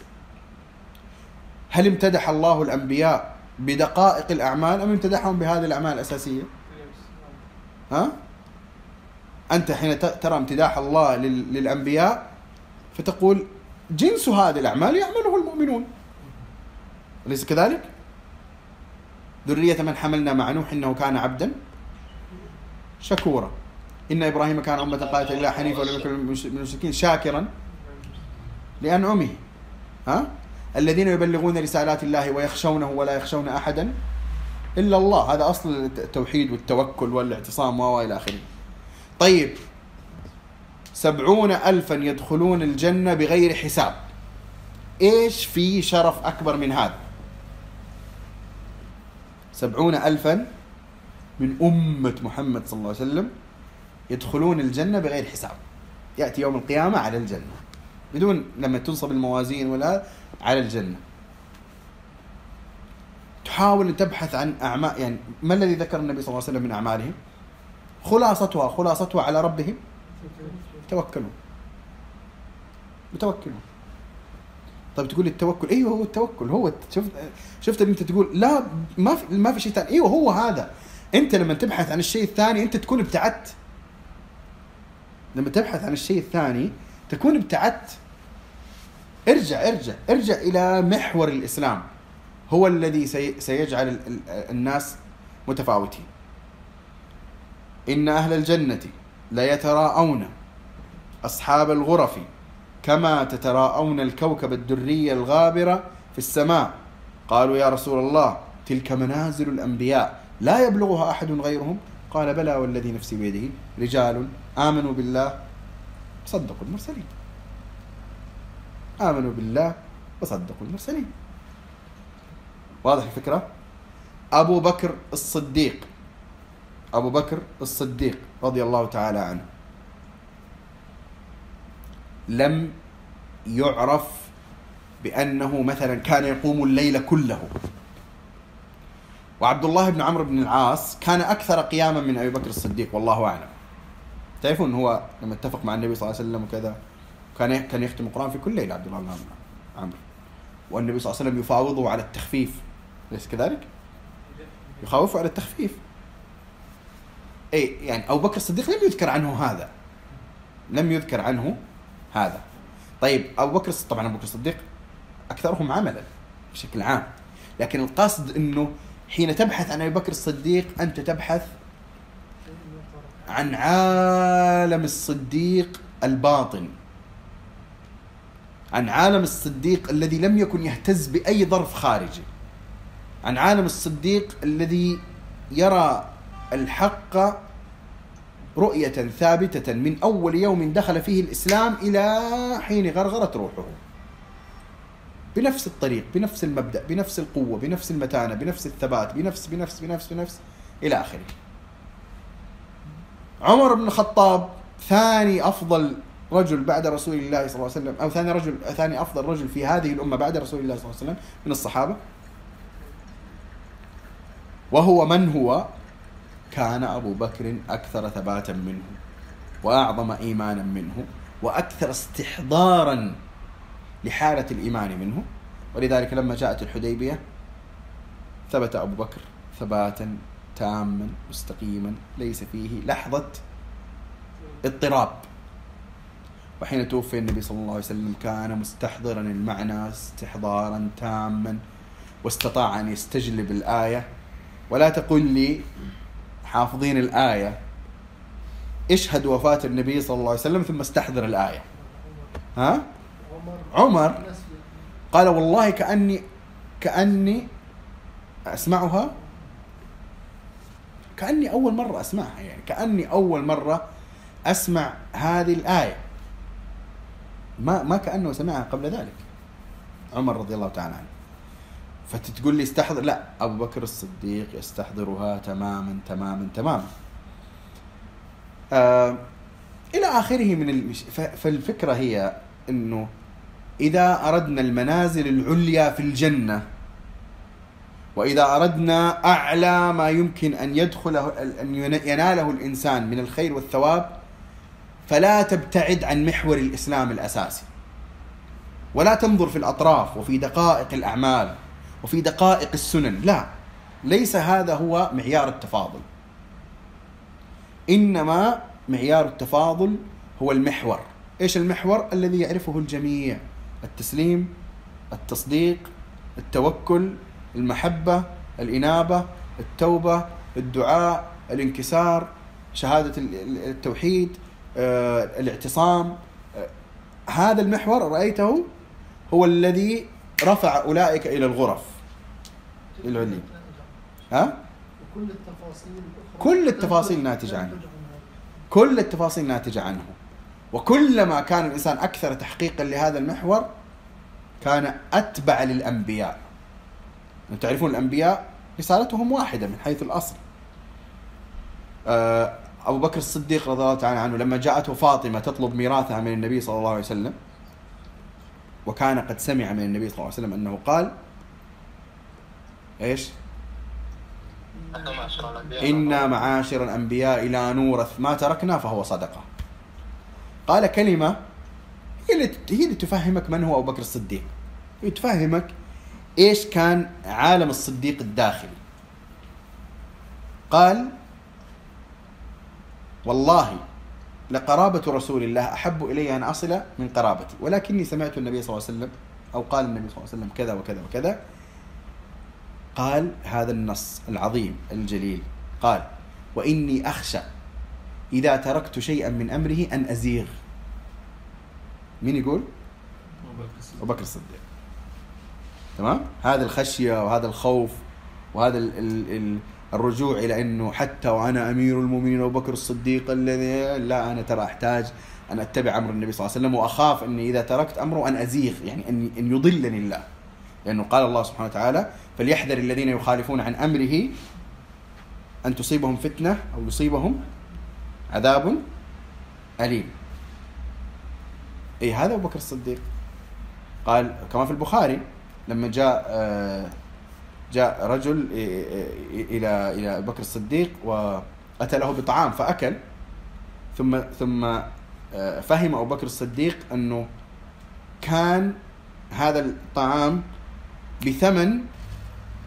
هل امتدح الله الأنبياء بدقائق الأعمال أم امتدحهم بهذه الأعمال الأساسية؟ ها؟ أنت حين ترى امتداح الله لل- للأنبياء فتقول جنس هذه الأعمال يعمله المؤمنون. أليس كذلك؟ ذرية من حملنا مع نوح إنه كان عبدا شكورا. إن إبراهيم كان أمة قالت لله حنيفا ولم يكن من المشركين شاكرا لأنعمه ها الذين يبلغون رسالات الله ويخشونه ولا يخشون أحدا إلا الله. هذا أصل التوحيد والتوكل والاعتصام وإلى آخره. طيب. سبعون ألفا يدخلون الجنة بغير حساب. إيش في شرف أكبر من هذا؟ سبعون ألفا من أمة محمد صلى الله عليه وسلم يدخلون الجنة بغير حساب. يأتي يوم القيامة على الجنة. بدون لما تنصب الموازين ولا على الجنة. تحاول أن تبحث عن أعمال يعني ما الذي ذكر النبي صلى الله عليه وسلم من أعمالهم؟ خلاصتها خلاصتها على ربهم؟ يتوكلون يتوكلون طيب تقول لي التوكل أيوه هو التوكل هو شفت شفت أنت تقول؟ لا ما في ما في شيء ثاني. أيوه هو هذا. أنت لما تبحث عن الشيء الثاني أنت تكون ابتعدت. لما تبحث عن الشيء الثاني تكون ابتعدت. ارجع ارجع ارجع إلى محور الإسلام. هو الذي سي- سيجعل ال- ال- الناس متفاوتين. إن أهل الجنة ليتراءون أصحاب الغرف كما تتراءون الكوكب الدري الغابر في السماء. قالوا يا رسول الله تلك منازل الأنبياء. لا يبلغها أحد غيرهم؟ قال بلى والذي نفسي بيده رجال آمنوا بالله صدقوا المرسلين. آمنوا بالله وصدقوا المرسلين. واضح الفكرة؟ أبو بكر الصديق. أبو بكر الصديق رضي الله تعالى عنه. لم يعرف بأنه مثلا كان يقوم الليل كله. وعبد الله بن عمرو بن العاص كان أكثر قياما من أبي بكر الصديق والله أعلم. تعرفون هو لما اتفق مع النبي صلى الله عليه وسلم وكذا؟ كان كان يختم القرآن في كل ليلة عبد الله بن عمرو. والنبي صلى الله عليه وسلم يفاوضه على التخفيف. أليس كذلك؟ يخاوفه على التخفيف. اي يعني أبو بكر الصديق لم يذكر عنه هذا. لم يذكر عنه هذا. طيب أبو بكر طبعا أبو بكر الصديق أكثرهم عملا بشكل عام. لكن القصد إنه حين تبحث عن أبي بكر الصديق أنت تبحث عن عالم الصديق الباطن. عن عالم الصديق الذي لم يكن يهتز بأي ظرف خارجي. عن عالم الصديق الذي يرى الحق رؤية ثابتة من أول يوم دخل فيه الإسلام إلى حين غرغرت روحه. بنفس الطريق بنفس المبدأ بنفس القوة بنفس المتانة بنفس الثبات بنفس بنفس بنفس بنفس إلى آخره. عمر بن الخطاب ثاني أفضل رجل بعد رسول الله صلى الله عليه وسلم أو ثاني رجل ثاني أفضل رجل في هذه الأمة بعد رسول الله صلى الله عليه وسلم من الصحابة؟ وهو من هو؟ كان أبو بكر أكثر ثباتا منه وأعظم إيمانا منه وأكثر استحضارا لحالة الإيمان منه. ولذلك لما جاءت الحديبية ثبت أبو بكر ثباتا تاما مستقيما ليس فيه لحظة اضطراب. وحين توفي النبي صلى الله عليه وسلم كان مستحضرا المعنى استحضارا تاما واستطاع أن يستجلب الآية. ولا تقل لي حافظين الآية. اشهد وفاة النبي صلى الله عليه وسلم ثم استحضر الآية. ها؟ عمر. قال والله كأني كأني أسمعها. كأني أول مرة أسمعها يعني كأني أول مرة أسمع هذه الآية. ما ما كأنه سمعها قبل ذلك. عمر رضي الله تعالى عنه. فتتقول لي استحضر لا أبو بكر الصديق يستحضرها تماما تماما تماما. آه إلى آخره من المش... ف... فالفكرة هي أنه إذا أردنا المنازل العليا في الجنة وإذا أردنا أعلى ما يمكن أن يدخله أن يناله الإنسان من الخير والثواب فلا تبتعد عن محور الإسلام الأساسي. ولا تنظر في الأطراف وفي دقائق الأعمال وفي دقائق السنن. لا ليس هذا هو معيار التفاضل. إنما معيار التفاضل هو المحور. إيش المحور؟ الذي يعرفه الجميع التسليم التصديق التوكل المحبة الإنابة التوبة الدعاء الانكسار شهادة ال- ال- التوحيد الاعتصام. آه، هذا المحور رأيته هو الذي رفع أولئك إلى الغرف. العلي. ها؟ وكل التفاصيل كل التفاصيل ناتجة عنه. كل التفاصيل ناتجة عنه. وكلما كان الإنسان أكثر تحقيقا لهذا المحور كان أتبع للأنبياء. تعرفون الأنبياء رسالتهم واحدة من حيث الأصل. آه، أبو بكر الصديق رضي الله تعالى عنه لما جاءته فاطمة تطلب ميراثها من النبي صلى الله عليه وسلم وكان قد سمع من النبي صلى الله عليه وسلم أنه قال إيش؟ إنا معاشر الأنبياء لا نورث ما تركنا فهو صدقة. قال كلمة هي اللي هي اللي تفهمك من هو أبو بكر الصديق. تفهمك إيش كان عالم الصديق الداخلي. قال والله لقرابة رسول الله أحب إلي أن أصل من قرابتي. ولكني سمعت النبي صلى الله عليه وسلم أو قال النبي صلى الله عليه وسلم كذا وكذا وكذا. قال هذا النص العظيم الجليل. قال وإني أخشى إذا تركت شيئا من أمره أن أزيغ. مين يقول؟ أبو بكر الصديق. تمام؟ هذا الخشية وهذا الخوف وهذا ال ال ال الرجوع إلى أنه حتى وأنا أمير المؤمنين أبو بكر الصديق الذي لا أنا ترى أحتاج أن أتبع أمر النبي صلى الله عليه وسلم وأخاف أني إذا تركت أمره أن أزيغ يعني أن أن يضلني الله. لأنه قال الله سبحانه وتعالى فليحذر الذين يخالفون عن أمره أن تصيبهم فتنة أو يصيبهم عذاب أليم. أي هذا أبو بكر الصديق. قال كما في البخاري لما جاء آه، جاء رجل إلى أبو بكر الصديق وأتى له بطعام فأكل ثم ثم آه، فهم أبو بكر الصديق أنه كان هذا الطعام بثمن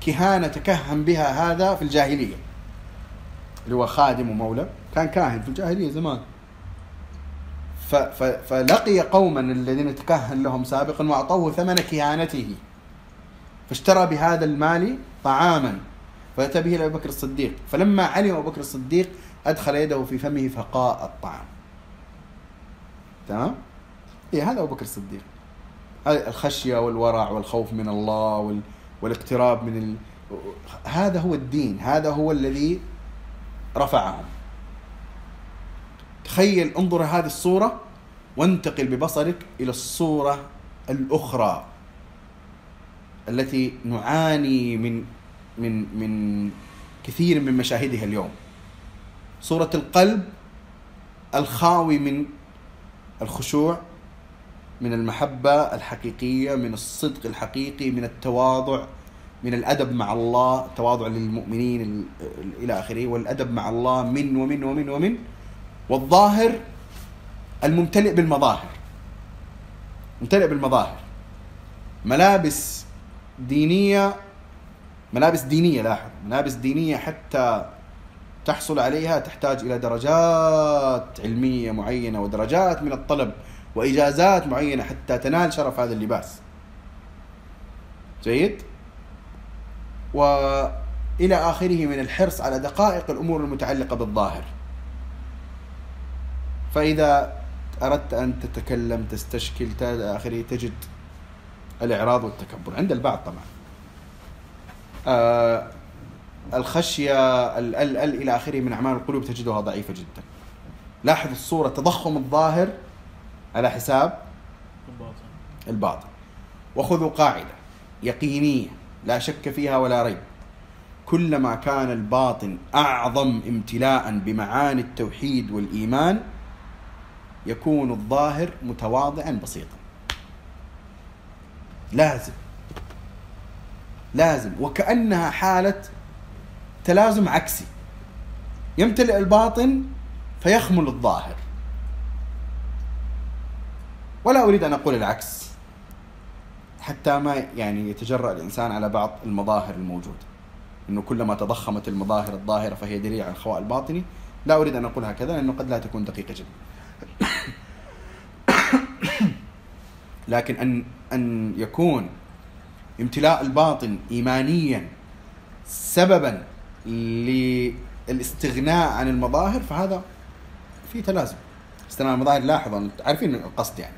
كهانة تكهن بها هذا في الجاهلية اللي هو خادم ومولى كان كاهن في الجاهلية زمان. فلقي قوما الذين تكهن لهم سابقا وأعطوه ثمن كهانته. فاشترى بهذا المال طعاما. فأتى به إلى أبي بكر الصديق. فلما علم أبو بكر الصديق أدخل يده في فمه فقاء الطعام. تمام؟ إيه هذا أبو بكر الصديق. الخشية والورع والخوف من الله وال... والاقتراب من ال... هذا هو الدين. هذا هو الذي رفعهم. تخيل انظر هذه الصورة وانتقل ببصرك إلى الصورة الأخرى. التي نعاني من من من كثير من مشاهدها اليوم. صورة القلب الخاوي من الخشوع من المحبة الحقيقية من الصدق الحقيقي من التواضع من الأدب مع الله التواضع للمؤمنين إلى آخره والأدب مع الله من ومن ومن ومن والظاهر الممتلئ بالمظاهر. ممتلئ بالمظاهر. ملابس دينية ملابس دينية لاحظ ملابس دينية حتى تحصل عليها تحتاج إلى درجات علمية معينة ودرجات من الطلب وإجازات معينة حتى تنال شرف هذا اللباس. جيد؟ وإلى آخره من الحرص على دقائق الأمور المتعلقة بالظاهر. فإذا أردت أن تتكلم تستشكل إلى آخره تجد الإعراض والتكبر عند البعض طبعا. آه الخشية ال ال ال إلى آخره من أعمال القلوب تجدها ضعيفة جدا. لاحظ الصورة تضخم الظاهر على حساب الباطن. الباطن وخذوا قاعدة يقينية لا شك فيها ولا ريب. كلما كان الباطن أعظم امتلاء بمعاني التوحيد والإيمان يكون الظاهر متواضعا بسيطا. لازم. لازم. وكأنها حالة تلازم عكسي. يمتلئ الباطن فيخمل الظاهر. ولا أريد أن أقول العكس. حتى ما يعني يتجرأ الإنسان على بعض المظاهر الموجودة. أنه كلما تضخمت المظاهر الظاهرة فهي دليل على الخواء الباطني لا أريد أن أقول هكذا لأنه قد لا تكون دقيقة جدا. لكن أن أن يكون امتلاء الباطن إيمانيا سببا الاستغناء عن المظاهر فهذا في تلازم. استغناء عن المظاهر لاحظا عارفين القصد يعني.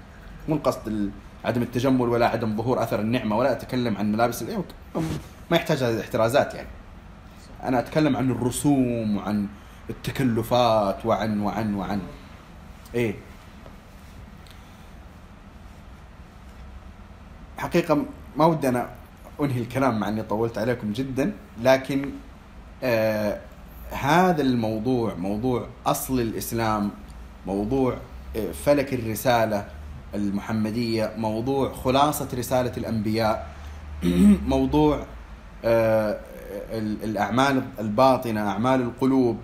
مو القصد ال- عدم التجمل ولا عدم ظهور أثر النعمة ولا أتكلم عن ملابس ما يحتاج هذه الاحترازات يعني. أنا أتكلم عن الرسوم وعن التكلفات وعن وعن وعن. إيه. حقيقة ما ودي أنا أنهي الكلام مع أني طولت عليكم جدا لكن آه هذا الموضوع موضوع أصل الإسلام موضوع آه فلك الرسالة المحمدية موضوع خلاصة رسالة الأنبياء موضوع آه ال- الأعمال الباطنة أعمال القلوب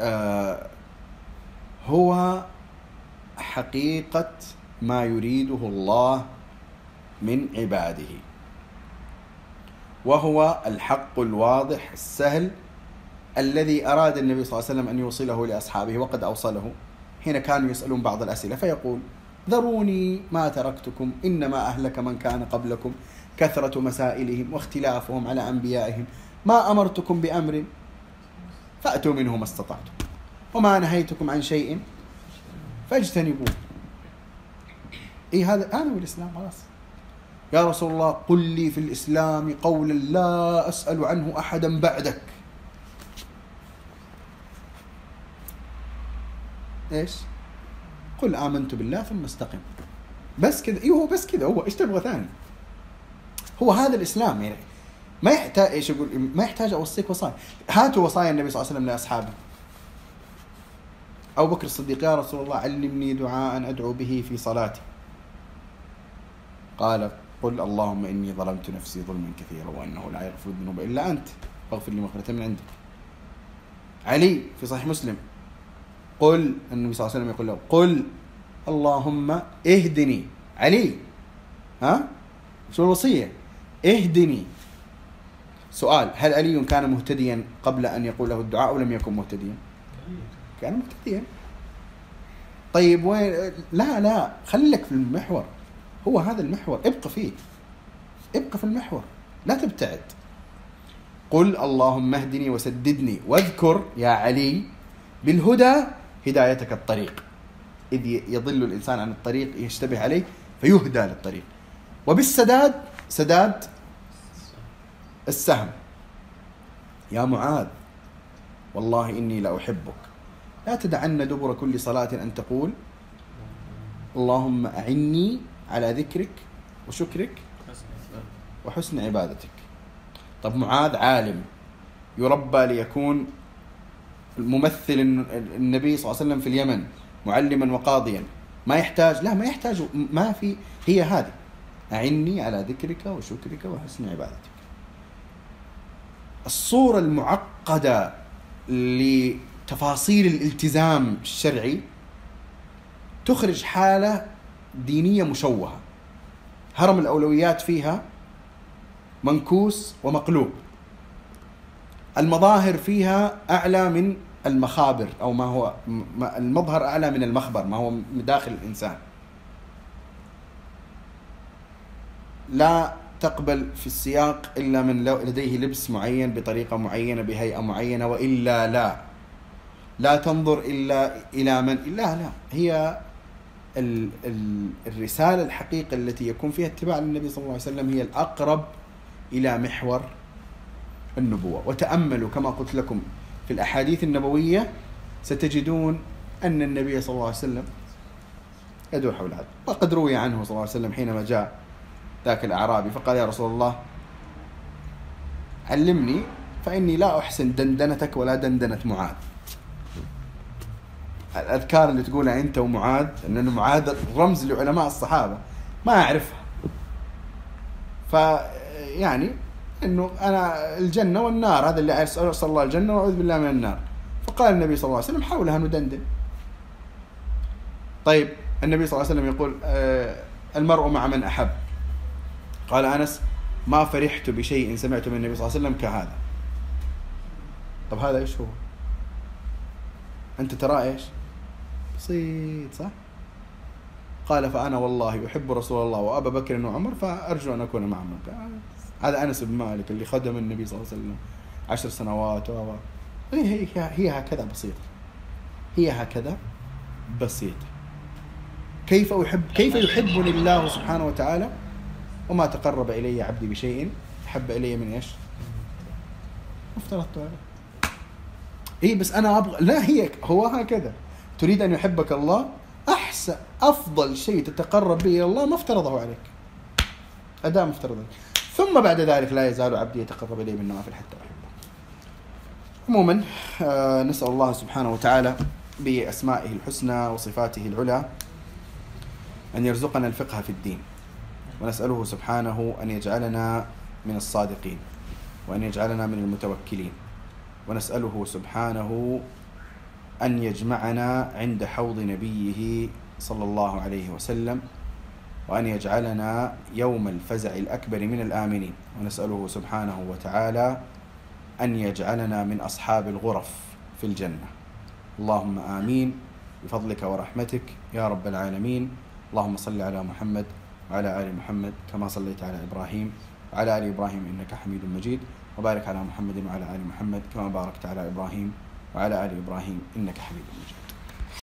آه هو حقيقة ما يريده الله من عباده. وهو الحق الواضح السهل الذي أراد النبي صلى الله عليه وسلم أن يوصله لأصحابه وقد أوصله. حين كانوا يسألون بعض الأسئلة فيقول ذروني ما تركتكم إنما أهلك من كان قبلكم كثرة مسائلهم واختلافهم على أنبيائهم. ما أمرتكم بأمر فأتوا منه ما استطعتم وما نهيتكم عن شيء فاجتنبوه. إيه هذا هذا الإسلام خلاص. يا رسول الله قل لي في الإسلام قولا لا أسأل عنه أحدا بعدك. إيش؟ قل آمنت بالله ثم استقم. بس كذا أيوه هو بس كذا هو إيش تبغى ثاني؟ هو هذا الإسلام يعني. ما يحتاج إيش أقول؟ ما يحتاج أوصيك وصايا. هاتوا وصايا النبي صلى الله عليه وسلم لأصحابه. أبو بكر الصديق يا رسول الله علمني دعاء أدعو به في صلاتي. قال قل اللهم إني ظلمت نفسي ظلما كثيرا وأنه لا يغفر الذنوب إلا أنت. فاغفر لي مغفرة من عندك. علي في صحيح مسلم. قل النبي صلى الله عليه وسلم يقول له قل اللهم اهدني. علي ها؟ شو الوصية؟ اهدني. سؤال هل علي كان مهتديا قبل أن يقول له الدعاء أو لم يكن مهتديا؟ كان مهتديا. طيب وين؟ لا لا خليك في المحور. هو هذا المحور. ابقى فيه. ابقى في المحور. لا تبتعد. قل اللهم اهدني وسددني. واذكر يا علي بالهدى هدايتك الطريق. إذ يضل الإنسان عن الطريق يشتبه عليه فيهدى للطريق. وبالسداد سداد السهم. يا معاذ والله إني لأحبك لا تدعن دبر كل صلاة أن تقول اللهم أعني على ذكرك وشكرك. وحسن عبادتك. طب معاذ عالم يربى ليكون ممثل الن- النبي صلى الله عليه وسلم في اليمن معلما وقاضيا. ما يحتاج لا ما يحتاج ما في هي هذه. أعني على ذكرك وشكرك وحسن عبادتك. الصورة المعقدة لتفاصيل الالتزام الشرعي تخرج حالة دينية مشوهة. هرم الأولويات فيها منكوس ومقلوب. المظاهر فيها أعلى من المخابر أو ما هو المظهر أعلى من المخبر ما هو داخل الإنسان. لا تقبل في السياق إلا من لديه لبس معين بطريقة معينة بهيئة معينة وإلا لا. لا تنظر إلا إلى من لا لا هي ال ال الرسالة الحقيقة التي يكون فيها اتباع للنبي صلى الله عليه وسلم هي الأقرب إلى محور النبوة. وتأملوا كما قلت لكم في الأحاديث النبوية ستجدون أن النبي صلى الله عليه وسلم يدور حول هذا. وقد روي عنه صلى الله عليه وسلم حينما جاء ذاك الأعرابي فقال يا رسول الله علمني فإني لا أحسن دندنتك ولا دندنة معاذ. الأذكار اللي تقولها أنت ومعاذ أن معاذ رمز لعلماء الصحابة. ما أعرفها. ف يعني إنه أنا الجنة والنار هذا اللي أسأل الله الجنة وأعوذ بالله من النار. فقال النبي صلى الله عليه وسلم حولها ندندن. طيب النبي صلى الله عليه وسلم يقول آه، المرء مع من أحب. قال أنس ما فرحت بشيء سمعته من النبي صلى الله عليه وسلم كهذا. طب هذا إيش هو؟ أنت ترى إيش؟ بسيط صح؟ قال فأنا والله أحب رسول الله وأبا بكر وعمر فأرجو أن أكون معهم. هذا أنس بن مالك اللي خدم النبي صلى الله عليه وسلم عشر سنوات و هي هي هكذا بسيطة. هي هكذا بسيطة. كيف أحب كيف يحبني الله سبحانه وتعالى؟ وما تقرب إلي عبدي بشيء أحب إلي من إيش؟ افترضت عليه اي بس أنا أبغى لا هي هو هكذا. تريد أن يحبك الله أحسن أفضل شيء تتقرب به إلى الله ما افترضه عليك. أداء مفترض. عليك ثم بعد ذلك لا يزال عبدي يتقرب إلي بالنوافل حتى أحبه. عموما آه نسأل الله سبحانه وتعالى بأسمائه الحسنى وصفاته العلى أن يرزقنا الفقه في الدين. ونسأله سبحانه أن يجعلنا من الصادقين وأن يجعلنا من المتوكلين. ونسأله سبحانه أن يجمعنا عند حوض نبيه صلى الله عليه وسلم وأن يجعلنا يوم الفزع الأكبر من الآمنين. ونسأله سبحانه وتعالى أن يجعلنا من أصحاب الغرف في الجنة. اللهم آمين. بفضلك ورحمتك يا رب العالمين. اللهم صل على محمد وعلى آل محمد كما صليت على إبراهيم وعلى آل إبراهيم إنك حميد مجيد. وبارك على محمد وعلى آل محمد كما باركت على إبراهيم وعلى آل إبراهيم إنك حميد مجيد.